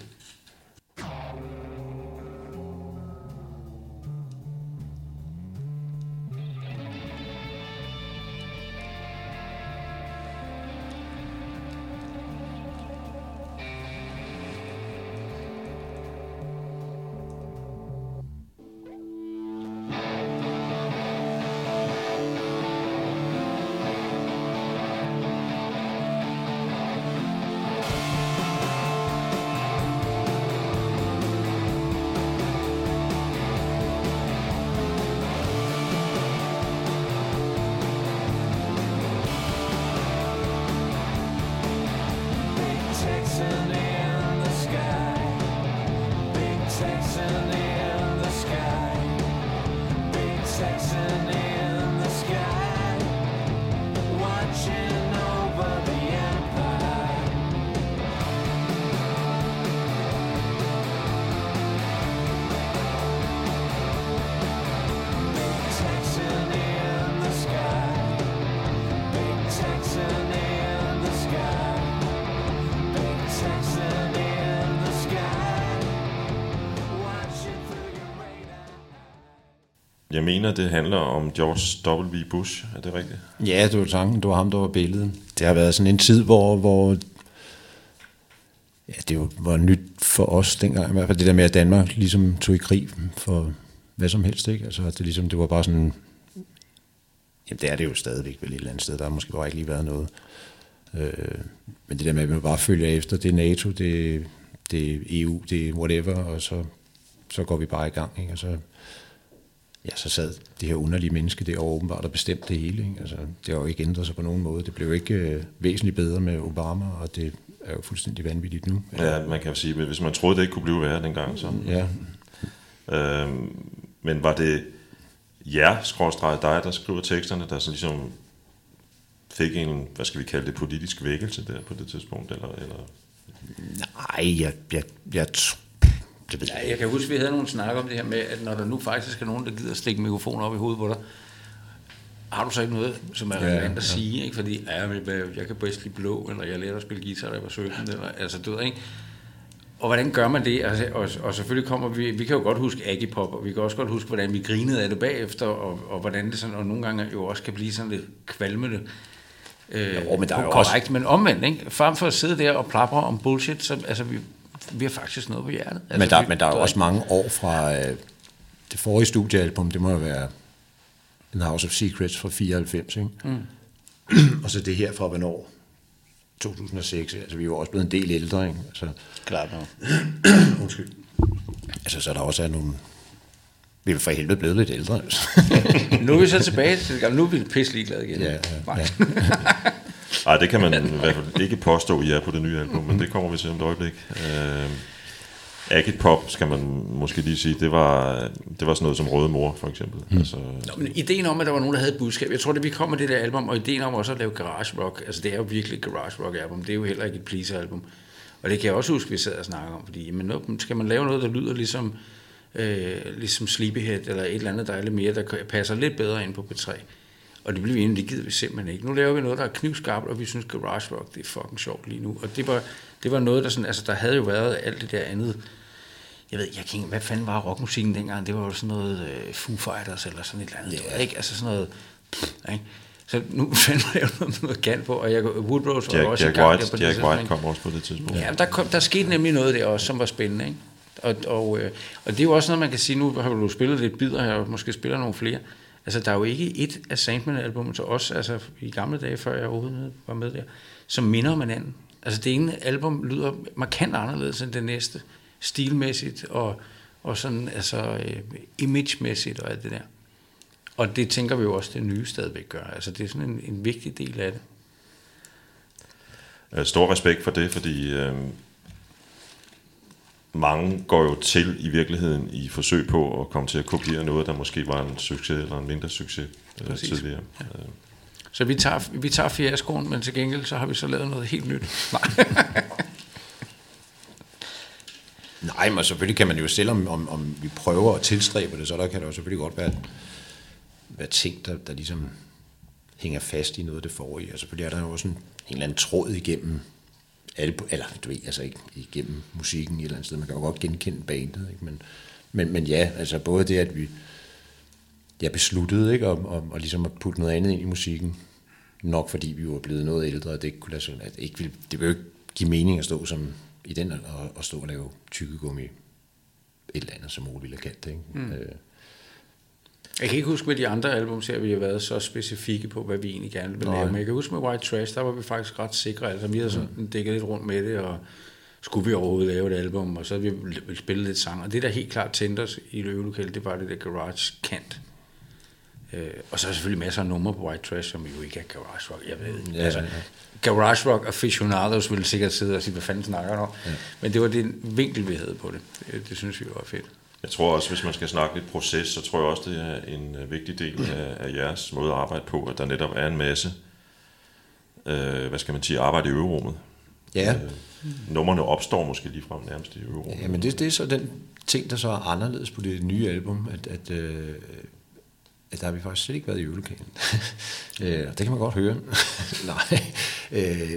Jeg mener, det handler om George W. Bush. Er det rigtigt? Ja, det var tanken. Det var ham, der var billedet. Det har været sådan en tid, hvor, hvor ja, det var nyt for os dengang, i hvert fald det der med, at Danmark ligesom tog i krig for hvad som helst, ikke? Altså, det, er ligesom, det var bare sådan, jamen det er det jo stadigvæk vel et eller andet sted, der har måske bare ikke lige været noget. Øh, men det der med, at man bare følger efter, det er NATO, det, det er EU, det er whatever, og så, så går vi bare i gang, ikke? Og så, ja, så sad det her underlige menneske der åbenbart og bestemte det hele. Ikke? Altså, det har jo ikke ændret sig på nogen måde. Det blev jo ikke øh, væsentligt bedre med Obama, og det er jo fuldstændig vanvittigt nu. Ja, man kan jo sige, at hvis man troede, det ikke kunne blive værre dengang, så... Ja, Øhm, men var det jer, skråstreget dig, der skriver teksterne, der så ligesom fik en, hvad skal vi kalde det, politisk vækkelse der på det tidspunkt? Eller, eller? nej, jeg, jeg, jeg, tr- det ved jeg Ja, jeg kan huske, at vi havde nogle snakker om det her med, at når der nu faktisk er nogen, der gider stikke mikrofonen op i hovedet på dig, har du så ikke noget, som er Ja, relevant at ja. sige, ikke? fordi ja, jeg kan bedst lide blå, eller jeg lærte at spille guitar, da jeg var 17, eller, altså du ved, ikke? Og hvordan gør man det? Altså, og, og selvfølgelig kommer vi, vi kan jo godt huske Aggie Pop, og vi kan også godt huske, hvordan vi grinede af det bagefter, og, og hvordan det sådan, og nogle gange jo også kan blive sådan lidt kvalmende. Øh, Jo, men der er korrekt, men omvendt, ikke? Frem for at sidde der og plapre om bullshit, så altså, vi, vi har faktisk noget på hjertet. Altså, Men der, vi- men der er jo også mange år fra øh, det forrige studiealbum, det må jo være The House of Secrets fra 94, ikke? Mm. og så det her fra hvornår? 2006, altså vi er jo også blevet en del ældre, ikke? Altså, Klart nok. undskyld. Altså, så der også er nogle... Vi er for helvede blevet lidt ældre, altså. Nu er vi så tilbage til det gamle. Nu er vi pisse ligeglade igen. Ja, ja, Nej. ja. Ej, det kan man i hvert fald ikke påstå, I er på det nye album, men det kommer vi til om et øjeblik. Øh, Agit Pop, skal man måske lige sige, det var, det var sådan noget som Røde Mor, for eksempel. Mm. Altså, Nå, men ideen om, at der var nogen, der havde et budskab, jeg tror, det vi kom med det der album, og ideen om også at lave garage rock, altså det er jo virkelig et garage rock album, det er jo heller ikke et pleaser album. Og det kan jeg også huske, vi sad og snakkede om, fordi jamen, nu skal man lave noget, der lyder ligesom, øh, ligesom Sleepyhead, eller et eller andet, der er lidt mere, der passer lidt bedre ind på P3. Og det blev vi enige, det gider vi simpelthen ikke. Nu laver vi noget, der er knivskarpt, og vi synes, garage rock, det er fucking sjovt lige nu. Og det var, det var noget, der sådan, altså der havde jo været alt det der andet, jeg ved, jeg kan hvad fanden var rockmusikken dengang? Det var jo sådan noget øh, Foo Fighters eller sådan et eller andet, yeah. ikke? Altså sådan noget, pff, ikke? Så nu fandme jeg noget, noget galt på, og jeg, Woodrose var Jack, også Jack, i gang White, der på det Jack tidspunkt, White kom også på det tidspunkt. Ja, der, kom, der skete nemlig noget der også, som var spændende, ikke? Og, og, øh, og det er jo også noget, man kan sige, nu har du spillet lidt bidder her, og måske spiller nogle flere. Altså, der er jo ikke et af Sandman-albummet til os, altså i gamle dage, før jeg overhovedet var med der, som minder om hinanden. Altså, det ene album lyder markant anderledes end det næste, stilmæssigt og, og sådan, altså, øh, imagemæssigt og alt det der. Og det tænker vi jo også, det nye stadigvæk gør. Altså, det er sådan en, en vigtig del af det. Øh, stor respekt for det, fordi øh, mange går jo til i virkeligheden i forsøg på at komme til at kopiere noget, der måske var en succes eller en mindre succes øh, Præcis. tidligere. Ja. Så vi tager, vi tager fiaskoen, men til gengæld så har vi så lavet noget helt nyt. Nej. Nej, men selvfølgelig kan man jo, selvom om, om vi prøver at tilstræbe det, så der kan der jo selvfølgelig godt være, være ting, der, der ligesom hænger fast i noget af det forrige. Og selvfølgelig er der jo også en, en eller anden tråd igennem albu, eller du ved, altså ikke igennem musikken et eller andet sted. Man kan jo godt genkende bandet, ikke? Men, men, men ja, altså både det, at vi jeg besluttede ikke, om, om, om ligesom at putte noget andet ind i musikken, nok fordi vi var blevet noget ældre, og det ikke kunne lade sig, at ikke ville, det ville jo ikke give mening at stå som i den og, og stå og lave tykkegummi et eller andet, som Ole ville have kaldt det. Ikke? Mm. Øh, Jeg kan ikke huske med de andre album, at vi har været så specifikke på, hvad vi egentlig gerne vil Nej. lave. Men jeg kan huske med White Trash, der var vi faktisk ret sikre. Altså, vi havde sådan mm. dækket lidt rundt med det, og skulle vi overhovedet lave et album, og så havde vi spillet lidt sang. Og det, der helt klart tændte os i øvelokalet, det var det der garage kant. Øh, og så er selvfølgelig masser af numre på White Trash, som jo ikke er garage rock. Jeg ved, Ja, altså, ja. garage rock aficionados ville sikkert sidde og sige, hvad fanden snakker du om? Ja. Men det var den vinkel, vi havde på det. Det, det synes vi var fedt. Jeg tror også, hvis man skal snakke lidt proces, så tror jeg også, det er en øh, vigtig del af, af jeres måde at arbejde på, at der netop er en masse, øh, hvad skal man sige, arbejde i øverummet. ja, Øh, nummerne opstår måske ligefrem nærmest i øverummet. ja, men det, det er så den ting, der så er anderledes på det nye album, at, at, øh, at der har vi faktisk slet ikke været i øvelokalen. øh, det kan man godt høre. Nej. Øh,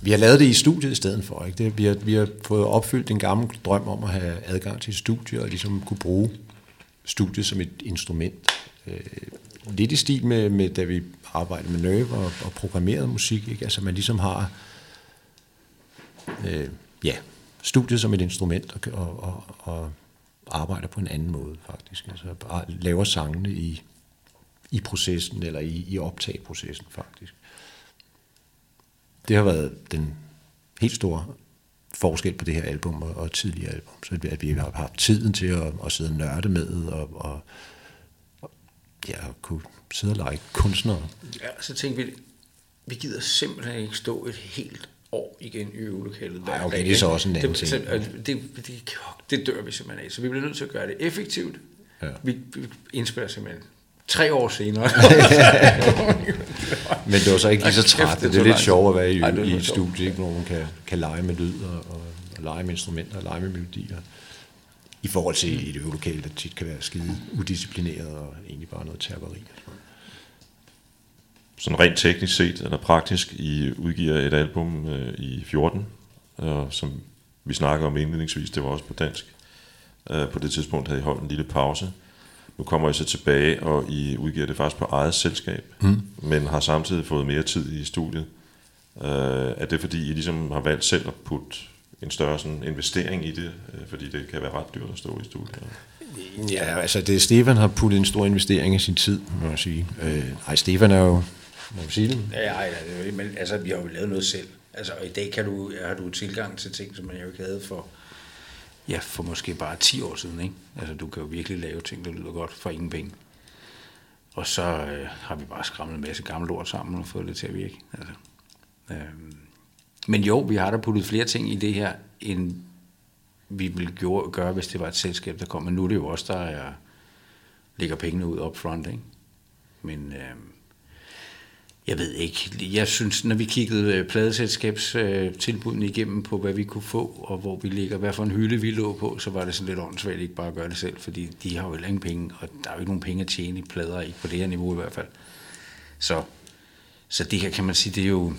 vi har lavet det i studiet i stedet for. Ikke? Det, vi, har, vi har fået opfyldt en gammel drøm om at have adgang til et studie og ligesom kunne bruge studiet som et instrument. Øh, lidt i stil med, med da vi arbejdede med Nerve og, og programmerede musik. Ikke? Altså man ligesom har øh, ja, studiet som et instrument og, og, og, og, arbejder på en anden måde, faktisk. Altså laver sangene i, i processen, eller i, i optagprocessen, faktisk. Det har været den helt store forskel på det her album og, og tidligere album. Så at vi har haft tiden til at, at sidde og nørde med, og, og, og ja, kunne sidde og lege kunstnere. Ja, så tænkte vi, vi gider simpelthen ikke stå et helt år igen i øvelokalet hver Ej, okay, dag, det er så også en anden det, ting. Det, det, det, det dør vi simpelthen af, så vi bliver nødt til at gøre det effektivt. Ja. Vi, vi indspiller simpelthen tre år senere. Men det var så ikke lige så træt. det Det, det er lidt sjovt at være i, Ej, i et studie, ikke? hvor man kan, kan lege med lyd og, og, og lege med instrumenter og lege med melodier. I forhold til et øvelokale, der tit kan være skide udisciplineret og egentlig bare noget terperi. sådan rent teknisk set, eller praktisk, I udgiver et album øh, i 14, og som vi snakker om indledningsvis, det var også på dansk. Øh, på det tidspunkt havde I holdt en lille pause. Nu kommer I så tilbage, og I udgiver det faktisk på eget selskab, mm. men har samtidig fået mere tid i studiet. Øh, er det fordi, I ligesom har valgt selv at putte en større sådan, investering i det, øh, fordi det kan være ret dyrt at stå i studiet? Ja, altså det, Stefan har puttet en stor investering i sin tid, må jeg sige. Øh, ej, Stefan er jo, må man sige det? Ja, nej, nej, men altså, vi har jo lavet noget selv. Altså, og i dag kan du, har du tilgang til ting, som man jo ikke havde for, ja, for måske bare 10 år siden, ikke? Altså, du kan jo virkelig lave ting, der lyder godt for ingen penge. Og så øh, har vi bare skramlet en masse gamle lort sammen og fået det til at virke. Altså, øh. Men jo, vi har da puttet flere ting i det her, end vi ville gøre, gøre, hvis det var et selskab, der kom. Men nu er det jo også der er, lægger pengene ud up front, ikke? Men øh, jeg ved ikke. Jeg synes, når vi kiggede øh, pladeselskabstilbudene øh, igennem på, hvad vi kunne få, og hvor vi ligger, hvad for en hylde vi lå på, så var det sådan lidt åndssvagt ikke bare at gøre det selv, fordi de har jo heller ingen penge, og der er jo ikke nogen penge at tjene i plader, ikke på det her niveau i hvert fald. Så, så det her kan man sige, det er jo,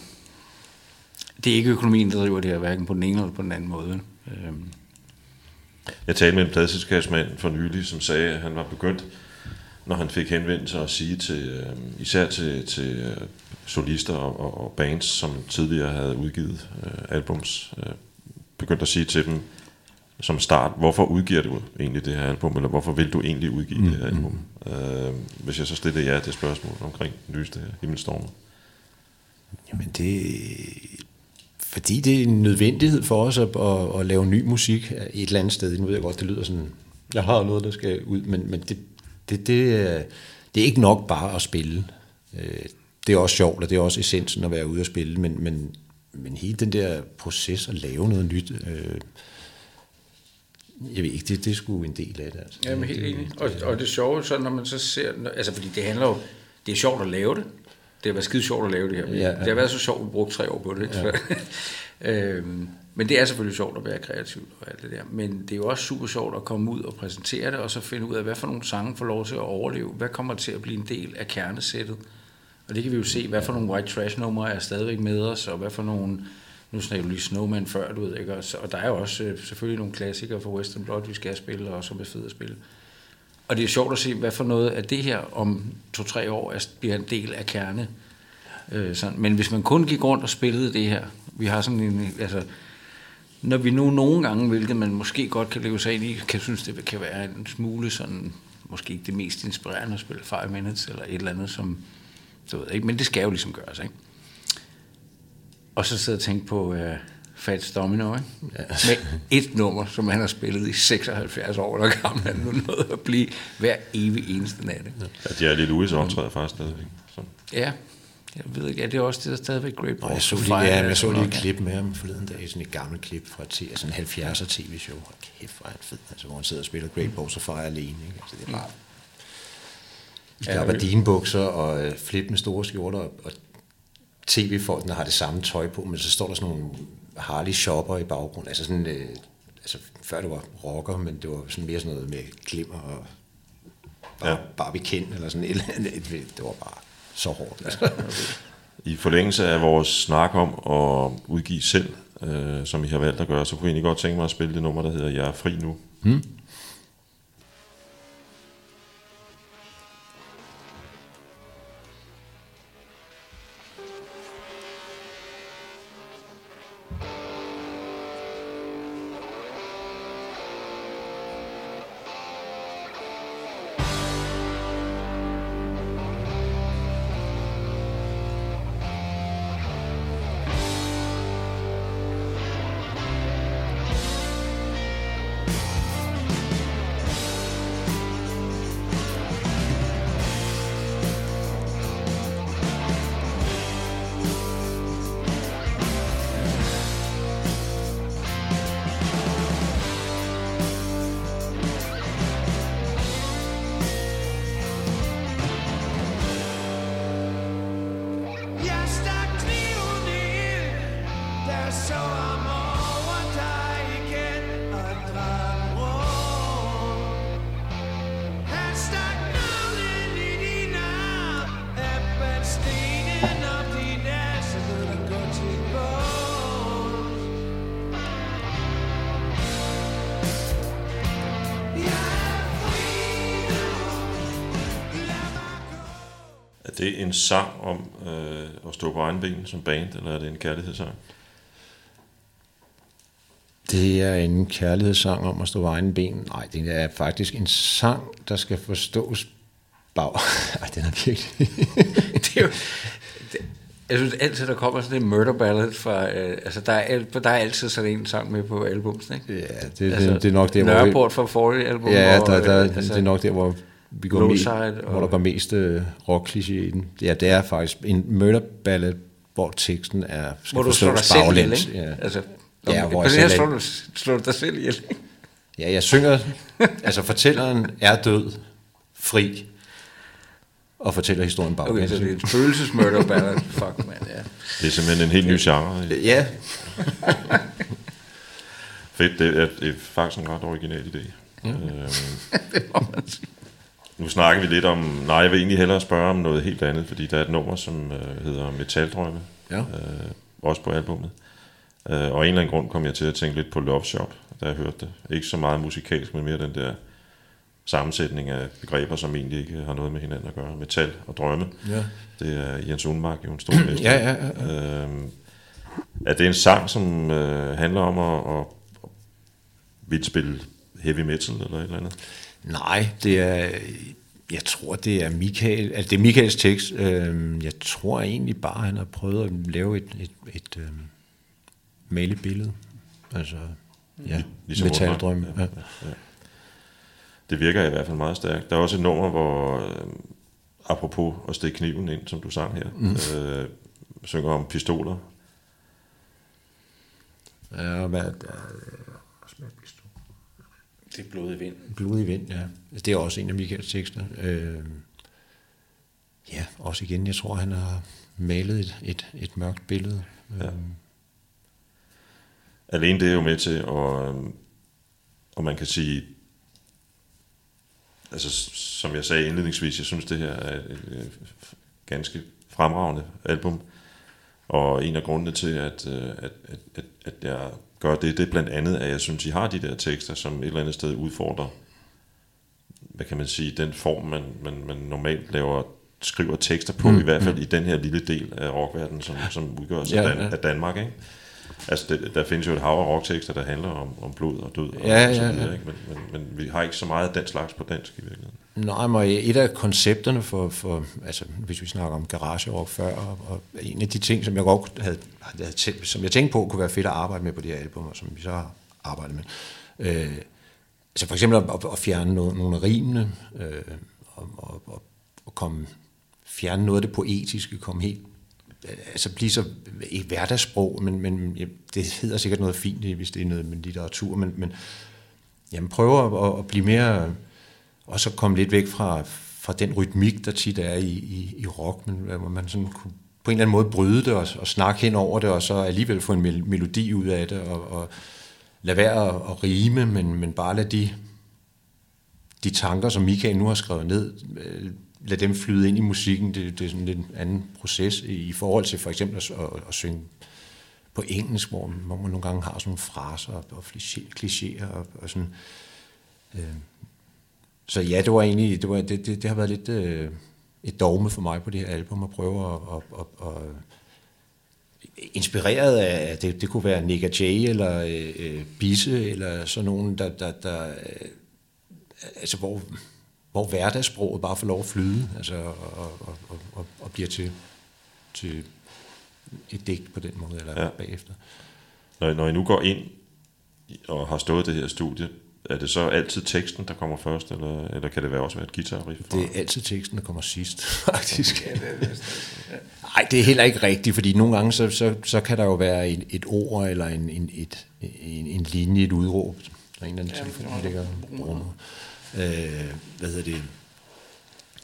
det er ikke økonomien, der driver det her, hverken på den ene eller på den anden måde. Øhm, Jeg talte med en pladselskabsmand for nylig, som sagde, at han var begyndt, når han fik henvendelse at sige til, øh, især til, til øh, solister og, og, og bands, som tidligere havde udgivet øh, albums, øh, begyndt at sige til dem som start, hvorfor udgiver du egentlig det her album, eller hvorfor vil du egentlig udgive mm, det her album? Øh, hvis jeg så stillede ja det spørgsmål omkring lyste himmelstormer. Jamen det... Fordi det er en nødvendighed for os at, at, at lave ny musik et eller andet sted. Nu ved jeg godt, det lyder sådan, jeg har noget, der skal ud, men, men det, det, det, er- det er ikke nok bare at spille. Øh, Det er også sjovt, og det er også essensen at være ude og spille, men, men, men hele den der proces at lave noget nyt, øh, jeg ved ikke, det, det er sgu en del af det. Altså. Jamen helt enig. Og, og det sjove, så når man så ser, altså fordi det handler jo, det er sjovt at lave det. Det har været skide sjovt at lave det her. Ja, ja. Det har været så sjovt, at vi brugte tre år på det. Ikke? Ja. øhm, men det er selvfølgelig sjovt at være kreativ og alt det der. Men det er jo også super sjovt at komme ud og præsentere det, og så finde ud af, hvad for nogle sange får lov til at overleve. Hvad kommer til at blive en del af kernesættet? Og det kan vi jo se, hvad for nogle white trash numre er stadigvæk med os, og hvad for nogle, nu snakker du lige Snowman før, du ved ikke, og, og der er jo også øh, selvfølgelig nogle klassikere fra Western Blood, vi skal spille, og som er fede at spille. Og det er sjovt at se, hvad for noget af det her om to-tre år er, bliver en del af kerne. Øh, sådan. Men hvis man kun gik rundt og spillede det her, vi har sådan en, altså, når vi nu nogle gange, hvilket man måske godt kan leve sig ind i, kan synes, det kan være en smule sådan, måske ikke det mest inspirerende at spille 5 minutes, eller et eller andet, som, så ved jeg ikke, men det skal jo ligesom gøres, ikke? Og så sidde og tænke på uh, Fats Domino, ikke? Ja. Med et nummer, som han har spillet i 76 år, der gammel han nu nået at blive hver evig eneste nat. Ikke? Ja, de er lidt ude, så optræder faktisk stadigvæk. Så. Ja, jeg ved ikke, er det også det, der stadigvæk Great Og jeg Balls så of lige, Fire ja, jeg så lige et klip med ham forleden dag, sådan et gammelt klip fra et t- sådan en 70'er tv-show. Hold kæft, hvor er han fed, altså, hvor han sidder og spiller Great Balls of Fire alene. Ikke? Altså, det er bare i gabardinebukser og øh, flip med store skjorter, og, og tv-folkene har det samme tøj på, men så står der sådan nogle Harley shopper i baggrunden. Altså sådan, øh, altså før det var rocker, men det var sådan mere sådan noget med glimmer og bare, Ja. ja. Barbie Ken, eller sådan et eller andet. Det var bare så hårdt. Altså. I forlængelse af vores snak om at udgive selv, øh, som I har valgt at gøre, så kunne jeg egentlig godt tænke mig at spille det nummer, der hedder Jeg er fri nu. Hmm. Det en sang om øh, at stå på egen ben som band, eller er det en kærlighedssang? Det er en kærlighedssang om at stå på egen ben. Nej, det er faktisk en sang, der skal forstås bag. Ej, den er virkelig... det er jo, det, jeg synes altid, der kommer sådan en murder ballad fra... Øh, altså, der er, der er altid sådan en sang med på albumsen, ikke? Ja, det, altså, det, det er nok der, hvor... Nørreport fra forrige album. Ja, der, der, øh, altså, det er nok der, hvor vi går mest, og- hvor der går mest uh, rock i den. Ja, det er faktisk en murder ballad, hvor teksten er skal hvor du slår dig selv ihjel, ikke? Ja. Altså, Ja, ja, hvor på jeg det her selv slår du, slår du dig selv ihjel. ja, jeg synger, altså fortælleren er død, fri, og fortæller historien baglæns. Okay, så det er en følelsesmurder ballad. Fuck, man, ja. Det er simpelthen en helt ny genre. Ja, Fedt, det er, det er faktisk en ret original idé. Ja. Øhm, nu snakker vi lidt om, nej, jeg vil egentlig hellere spørge om noget helt andet, fordi der er et nummer, som øh, hedder Metaldrømme, Ja. øh, også på albummet. Øh, og af en eller anden grund kom jeg til at tænke lidt på Love Shop, da jeg hørte det. Ikke så meget musikalsk, men mere den der sammensætning af begreber, som egentlig ikke har noget med hinanden at gøre. Metal og drømme. Ja. Det er Jens Unmark jo en stor mester. Ja, ja, ja, Øhm, er det en sang, som øh, handler om at, at, at spille heavy metal eller et eller andet? Nej, det er, jeg tror, det er Michael, altså det er Michaels tekst. Øhm, jeg tror egentlig bare, han har prøvet at lave et, et, et øhm, male billede. Altså, ja, Ligesom metaldrøm. Unmark. Ja. ja. Det virker i hvert fald meget stærkt. Der er også et nummer, hvor, øh, apropos at stikke kniven ind, som du sang her, mm. øh, synger om pistoler. Ja, hvad, der, Er blodig vind. blodig vind, ja. Det er også en af Michaels tekster. Øhm, ja, også igen, jeg tror, han har malet et, et, et mørkt billede. Ja. Øhm, Alene det er jo med til, og, og man kan sige, altså som jeg sagde indledningsvis, jeg synes det her er et, et, ganske fremragende album, og en af grundene til, at, øh, at, at, at, at jeg gør det, det er blandt andet, at jeg synes, I har de der tekster, som et eller andet sted udfordrer, hvad kan man sige, den form, man, man, man normalt laver skriver tekster på, mm, i hvert fald i den her lille del af rockverdenen, som, som udgør sig ja, Dan, ja. af Danmark, ikke? Altså, det, der findes jo et hav af rocktekster, der handler om, om blod og død og, Ja, og så ja, videre, ja. ikke? Men, men, men vi har ikke så meget af den slags på dansk i virkeligheden. Nej, men et af koncepterne for, for altså, hvis vi snakker om garage rock før, og, og en af de ting, som jeg godt havde, havde tænkt, som jeg tænkte på, kunne være fedt at arbejde med på det her album, og som vi så har arbejdet med. Øh, altså for eksempel at, at fjerne nogle, nogle af rimene, øh, og, og, og, og komme, fjerne noget af det poetiske, komme helt altså blive så ikke hverdagssprog, men, men ja, det hedder sikkert noget fint, hvis det er noget med litteratur, men, men jamen, prøve at, at blive mere, og så komme lidt væk fra, fra den rytmik, der tit er i, i, i rock, men hvor man sådan kunne på en eller anden måde bryde det og, og snakke hen over det, og så alligevel få en mel- melodi ud af det, og, og lade være at, at rime, men, men bare lade de, de tanker, som Michael nu har skrevet ned, øh, lad dem flyde ind i musikken. Det, det er sådan en anden proces i, forhold til for eksempel at, at, at synge på engelsk, hvor, hvor man nogle gange har sådan nogle fraser og, og klichéer og, og sådan. Øh, så ja, det var egentlig, det, var, det, det, det har været lidt øh, et dogme for mig på det her album at prøve at, at, at, at inspireret af, det, det kunne være Nick og Jay eller øh, øh, Bisse eller sådan nogen, der, der, der øh, altså hvor, hvor hverdagssproget bare får lov at flyde, altså og, og, og, og, og bliver til, til et digt på den måde, eller Ja. bagefter. Når, når I nu går ind og har stået det her studie, er det så altid teksten, der kommer først, eller, eller kan det være også være et guitarriff? Det er altid teksten, der kommer sidst, faktisk. Nej, det er heller ikke rigtigt, fordi nogle gange, så, så, så kan der jo være et, et ord, eller en, en, et, en, en linje, et udråb, der er en eller anden telefon, der ligger brummer. Øh, hvad hedder det?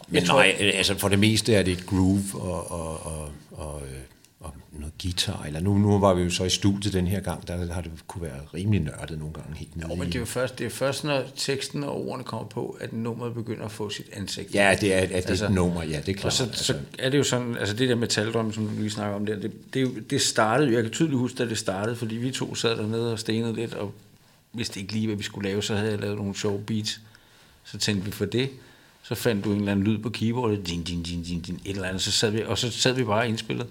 Men tror- nej, altså for det meste er det et groove, og, og, og, og øh, og noget guitar, eller nu, nu var vi jo så i studiet den her gang, der har det kunne være rimelig nørdet nogle gange helt nede Jo, men det er jo først, det er først, når teksten og ordene kommer på, at nummeret begynder at få sit ansigt. Ja, det er, at det er Altså, et nummer, ja, det er klart. Og så, så er det jo sådan, altså det der metaldrøm, som du lige snakker om der, det, det, det startede, jeg kan tydeligt huske, da det startede, fordi vi to sad dernede og stenede lidt, og vidste ikke lige, hvad vi skulle lave, så havde jeg lavet nogle sjove beats. Så tændte vi for det, så fandt du en eller anden lyd på keyboardet, din, din, din, din, din, et eller andet, så sad vi, og så sad vi bare indspillet,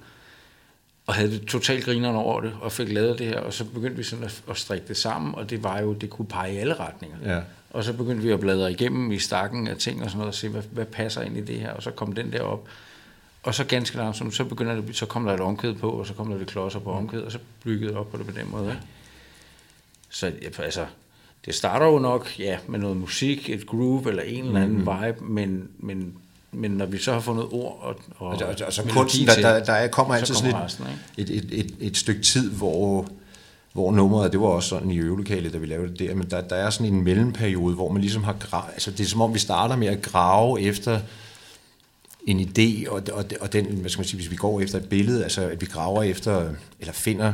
og havde det totalt grineren over det, og fik lavet det her, og så begyndte vi sådan at, at strikke det sammen, og det var jo, det kunne pege i alle retninger. Ja. Og så begyndte vi at bladre igennem i stakken af ting og sådan noget, og se, hvad, hvad passer ind i det her, og så kom den der op. Og så ganske langsomt, så begynder det, så kommer der et omkvæd på, og så kommer der lidt klodser på omkvædet, og så bygget det op på det på den måde. Ikke? Så altså, det starter jo nok ja, med noget musik, et groove eller en eller anden mm-hmm. vibe, men, men, men når vi så har fundet ord og, og, Og, og, og så kunsten, der, der, der er, kommer så altid kommer sådan resten, et, et, et, et, et stykke tid, hvor, hvor nummeret, det var også sådan i øvelokalet, da vi lavede det der, men der, der er sådan en mellemperiode, hvor man ligesom har gravet, altså det er som om vi starter med at grave efter en idé, og, og, og den, hvad skal man sige, hvis vi går efter et billede, altså at vi graver efter, eller finder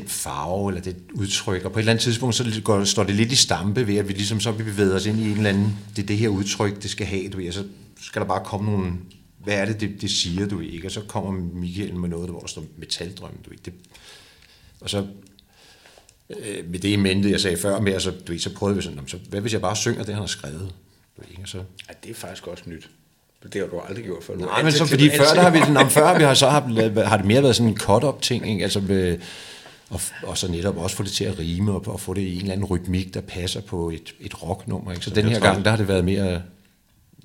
den farve eller det udtryk, og på et eller andet tidspunkt så går, står det lidt i stampe ved, at vi ligesom så vi bevæger os ind i en eller anden, det er det her udtryk, det skal have, du ved, og så skal der bare komme nogle, hvad er det, det, det siger, du ved, ikke? Og så kommer Michael med noget, hvor der står metaldrøm, du ved, det, og så øh, med det i mente, jeg sagde før med, altså, du ved, så prøvede vi sådan, "Nå, så hvad hvis jeg bare synger det, han har skrevet? Du ved, ikke? Og så, Ja, det er faktisk også nyt. Det har du aldrig gjort før. Nej, men så fordi før, der har vi, til. nå, før vi har, så har, har det mere været sådan en cut-up ting, ikke? Altså med, og, og så netop også få det til at rime, og, og få det i en eller anden rytmik, der passer på et, et rocknummer. Ikke? Så den her gang, der har det været mere,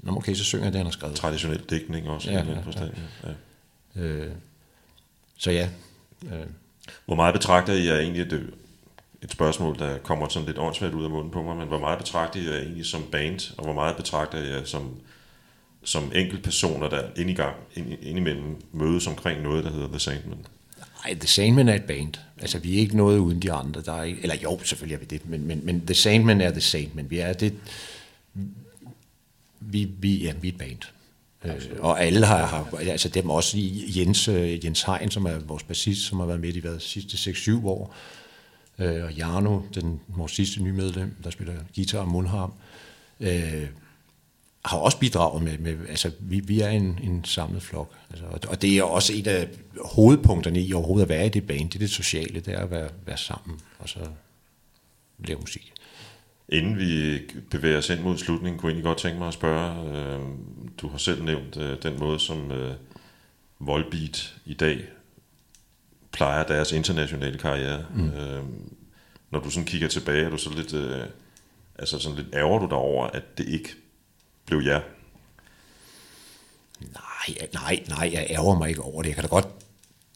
Nå, okay, så synger jeg det, han har skrevet. Traditionel dækning også. Ja, Ja, ja. Ja. Øh, så ja, øh, Hvor meget betragter I er egentlig et, et spørgsmål, der kommer sådan lidt åndssvagt ud af munden på mig, men hvor meget betragter I er egentlig som band, og hvor meget betragter I er som, som enkeltpersoner, der ind i gang, ind, indimellem mødes omkring noget, der hedder The Sandman? Ej, The Sandman er et band. Altså, vi er ikke noget uden de andre. Der er ikke, eller jo, selvfølgelig er vi det, men, men, men The Sandman er The Sandman. Vi er det... Vi, vi, ja, vi er et band. Øh, og alle har, har, altså dem også Jens, øh, Jens Hein, som er vores bassist, som har været med i de sidste 6-7 år, øh, og Jarno, den, vores sidste nye medlem, der spiller guitar og mundharm, øh, har også bidraget med, med altså vi, vi er en, en samlet flok. Altså, og, og det er også et af hovedpunkterne i overhovedet at være i det band, det er det sociale, det er at være, være sammen, og så lave musik. Inden vi bevæger os ind mod slutningen, kunne jeg egentlig godt tænke mig at spørge, øh, du har selv nævnt øh, den måde, som øh, Volbeat i dag plejer deres internationale karriere. Mm. Øh, når du sådan kigger tilbage, er du så lidt, øh, altså sådan lidt ærger du dig over, at det ikke blev jer? Nej, nej, nej, jeg ærger mig ikke over det. Jeg kan da godt,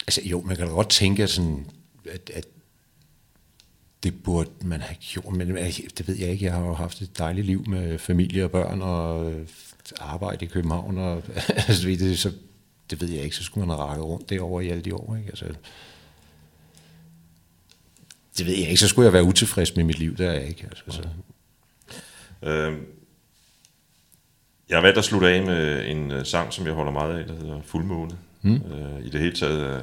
altså jo, man kan da godt tænke, at, sådan, at, at det burde man have gjort, men øh, det ved jeg ikke. Jeg har jo haft et dejligt liv med familie og børn og øh, arbejde i København, og altså, det, så det ved jeg ikke, så skulle man have rakket rundt derovre i alle de år. Ikke? Altså, det ved jeg ikke, så skulle jeg være utilfreds med mit liv, der er jeg ikke. Altså, så. Øh, jeg har valgt at slutte af med en øh, sang, som jeg holder meget af, der hedder Fuldmåne. Mm. Øh, I det hele taget øh,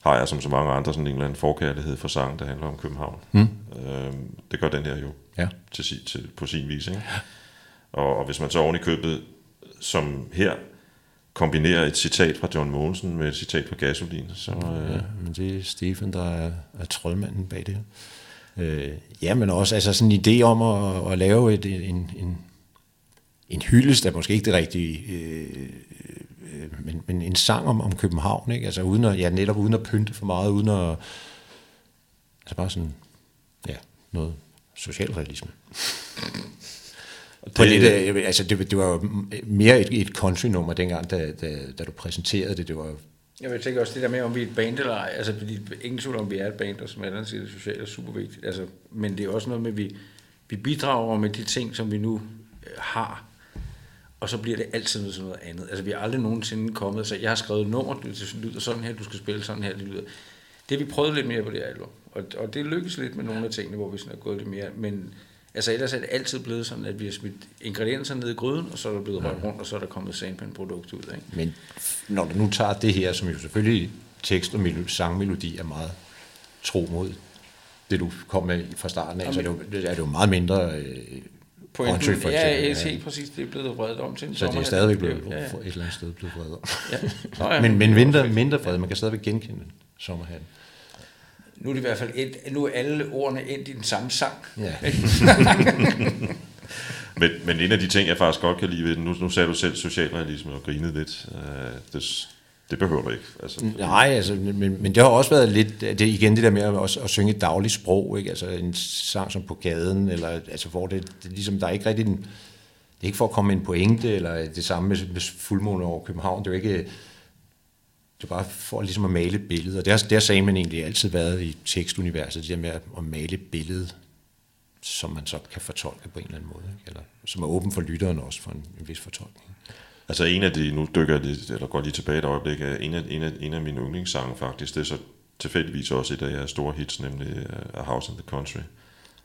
har jeg som så mange andre sådan en eller anden forkærlighed for sang, der handler om København. Mm. Øh, det gør den her jo Ja. til, si- til, på sin vis. Ikke? Og, og hvis man så oven i købet, som her, kombinerer et citat fra John Mogensen med et citat fra Gasolin, så øh, Ja, men det er Stefan, der er, er troldmanden bag det. Øh, ja, men også altså sådan en idé om at, at lave et, en, en, en hyldest, er måske ikke det rigtige, øh, øh, men, men en sang om, om København, ikke? Altså uden at, ja, netop uden at pynte for meget, uden at, altså bare sådan, ja, noget socialrealisme. På lidt, øh, altså det, det var mere et, et country-nummer dengang, da, da, da du præsenterede det. Det var Jeg vil tænke også det der med, om vi er et band eller ej. Altså, fordi ingen tvivl om, vi er et band, og som Allan siger, det sociale er super vigtigt. Altså, men det er også noget med, at vi, vi bidrager med de ting, som vi nu øh, har. Og så bliver det altid noget, sådan noget andet. Altså, vi har aldrig nogensinde kommet så jeg har skrevet et nummer, det lyder sådan her, du skal spille sådan her, det lyder. Det vi prøvet lidt mere på det album. Og, og det lykkes lidt med nogle af tingene, hvor vi sådan er gået lidt mere. Men Altså ellers er det altid blevet sådan, at vi har smidt ingredienser ned i gryden, og så er der blevet rørt rundt, og så er der kommet sandpandprodukt ud. Ikke? Men når du nu tager det her, som jo selvfølgelig tekst og melo- sangmelodi er meget tro mod det, du kom med fra starten af, så er det jo, er det jo meget mindre øh, Pointen, country, for ja, eksempel. ja, helt præcis, det er blevet vredet om til en Så det er stadigvæk blevet Ja, ja. et eller andet sted blevet vredet om. Ja. Nå, ja, Men, men mindre, mindre fred, man kan stadigvæk genkende sommerhatten. Nu er det i hvert fald endt, nu er alle ordene endt i den samme sang. Ja. Men, men en af de ting, jeg faktisk godt kan lide ved den, nu, nu sagde du selv socialrealisme og grinede lidt. Øh, det, det behøver du ikke. Altså, Nej, altså, men, men det har også været lidt, det igen det der med at, at synge et dagligt sprog, ikke? altså en sang som på gaden, eller altså hvor det, det er ligesom, der er ikke rigtig en, det er ikke for at komme med en pointe, eller det samme med, med fuldmåne over København, det er jo ikke, det er bare for ligesom at male et billede, og det har, det har Samen man egentlig altid været i tekstuniverset, det der med at, at male et billede, som man så kan fortolke på en eller anden måde, ikke? eller som er åben for lytteren også for en, en vis fortolkning. Altså en af de, nu dykker jeg lidt, eller går lige tilbage et øjeblik, er en af, en af, en af mine yndlingssange faktisk, det er så tilfældigvis også et af jeres store hits, nemlig uh, A House in the Country.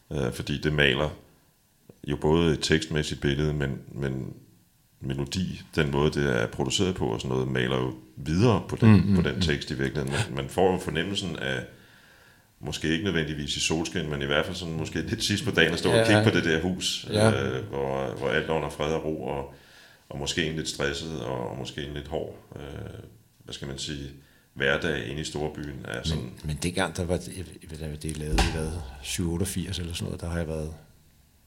Uh, fordi det maler jo både et tekstmæssigt billede, men, men melodi, den måde det er produceret på og sådan noget, maler jo videre på den, mm, mm, på den tekst i virkeligheden. Man, man får jo fornemmelsen af, måske ikke nødvendigvis i solskin, men i hvert fald sådan måske lidt sidst på dagen at stå ja, og kigge ja. på det der hus, Ja. øh, hvor, hvor alt er under fred og ro, og, og måske en lidt stresset, og, måske en lidt hård, øh, hvad skal man sige, hverdag inde i storbyen er sådan, Men, men dengang, der var jeg ved, det lavet i hvad, 788 eller sådan noget, der har jeg været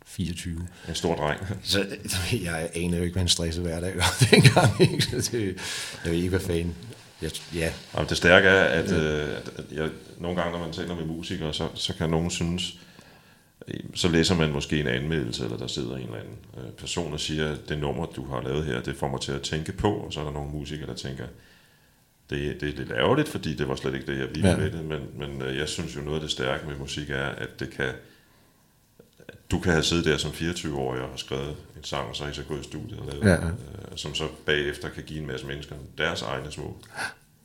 24. en stor dreng. Så jeg aner jo ikke, hvad en stresset hverdag var dengang. Ikke? Så det, jeg ved ikke, hvad fanden. Jeg, ja, Og det stærke er, at, øh, at jeg, nogle gange, når man taler med musikere, så, så kan nogen synes, så læser man måske en anmeldelse, eller der sidder en eller anden øh, person og siger, at det nummer, du har lavet her, det får mig til at tænke på, og så er der nogle musikere, der tænker, det, det er lidt ærgerligt, fordi det var slet ikke det, jeg ville Ja. med det, men, men øh, jeg synes jo, noget af det stærke med musik er, at det kan, du kan have siddet der som 24-årig og have skrevet en sang, og så har I så gået i studiet og lavet, ja. øh, som så bagefter kan give en masse mennesker deres egne små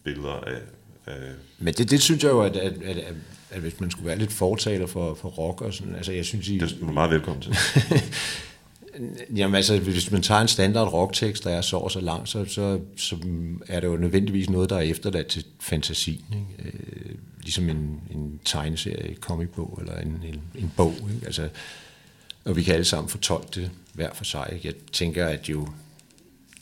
billeder af, af men det, det synes jeg jo, at, at, at, at, at hvis man skulle være lidt fortaler for, for rock og sådan, altså jeg synes, I, det er meget velkommen til. Jamen altså, hvis man tager en standard rocktekst, der er så og så lang, så, så, så er det jo nødvendigvis noget, der er efterladt til fantasien. Ikke? Øh, ligesom en, en tegneserie, et comicbog eller en, en, en bog. Ikke? Altså, og vi kan alle sammen fortolke det hver for sig. Ikke? Jeg tænker, at jo,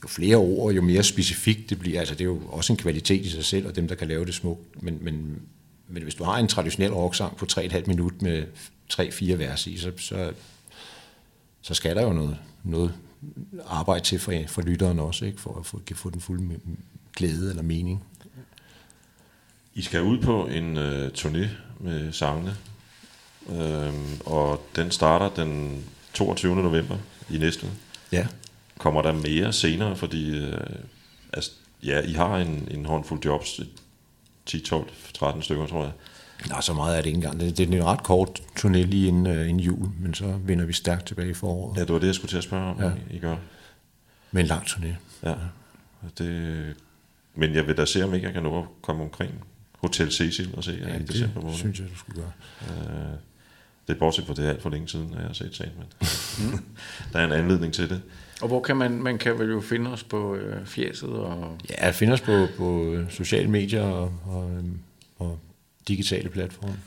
jo flere ord, jo mere specifikt det bliver, altså det er jo også en kvalitet i sig selv, og dem, der kan lave det smukt, men, men, men hvis du har en traditionel rocksang på 3,5 minut med 3-4 vers i, så, så, så skal der jo noget, noget arbejde til for, for lytteren også, ikke? for at få, få den fulde glæde eller mening. I skal ud på en øh, turné med sangene, øhm, og den starter den 22. november i Næstved. Ja. Kommer der mere senere, fordi øh, altså, ja, I har en, en håndfuld jobs, 10, 12, 13 stykker, tror jeg. Nå, så meget er det ikke engang. Det, det er en ret kort turné lige inden, uh, inden jul, men så vender vi stærkt tilbage i foråret Ja, ja. det var det, jeg skulle til at spørge om, Ja. ja. I gør. med en lang turné. Ja. Det, men jeg vil da se, om ikke jeg kan nå at komme omkring Hotel Cecil og se jer i december det måned. synes jeg, du skulle gøre. Øh, det er bortset fra det er alt for længe siden, at jeg har set Sandman. der er en anledning til det. Og hvor kan man, man kan vel jo finde os på øh, fjæset og... Ja, jeg finder os på, på øh, sociale medier og, og, øhm, og digitale platforme.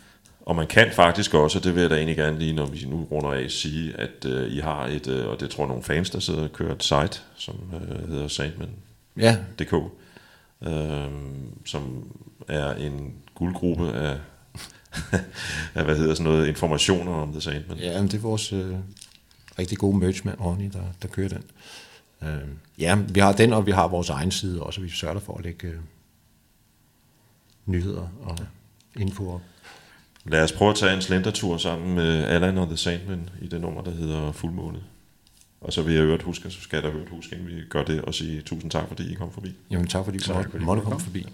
Og man kan faktisk også, og det vil jeg da egentlig gerne lige, når vi nu runder af, sige, at øh, I har et, øh, og det tror jeg nogle fans, der sidder og kører et site, som øh, hedder Sandman.dk, Ja, øh, som er en guldgruppe af, af, hvad hedder sådan noget, informationer om The Sandman. ja men det er vores øh, rigtig gode merchmand, Ronny, der, der kører den. Øh, ja, vi har den, og vi har vores egen side også, og vi sørger for at lægge øh, nyheder og info op. Lad os prøve at tage en slendertur sammen med Allan og The Sandman i det nummer, der hedder Fuldmåne. Og så vil jeg øvrigt huske, så skal jeg da øvrigt huske, inden vi gør det, og sige tusind tak, fordi I kom forbi. Jamen tak, fordi Tak, måtte, komme forbi.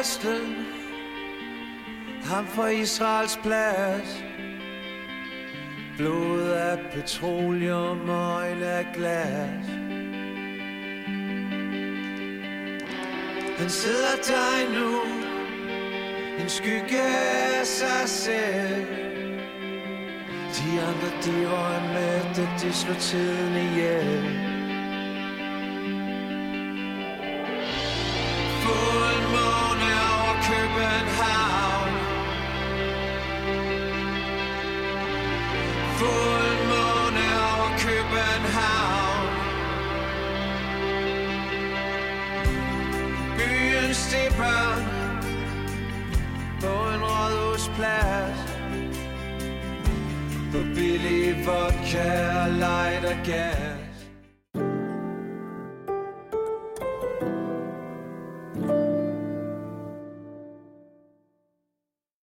På Ham for Israels plads. Blod af petroleum og øjne af glas. Han sidder der nu En skygge af sig selv. De andre de røg med det de slår tiden ihjel. Byens stepper På en rådhusplads På billig vodka og light og gas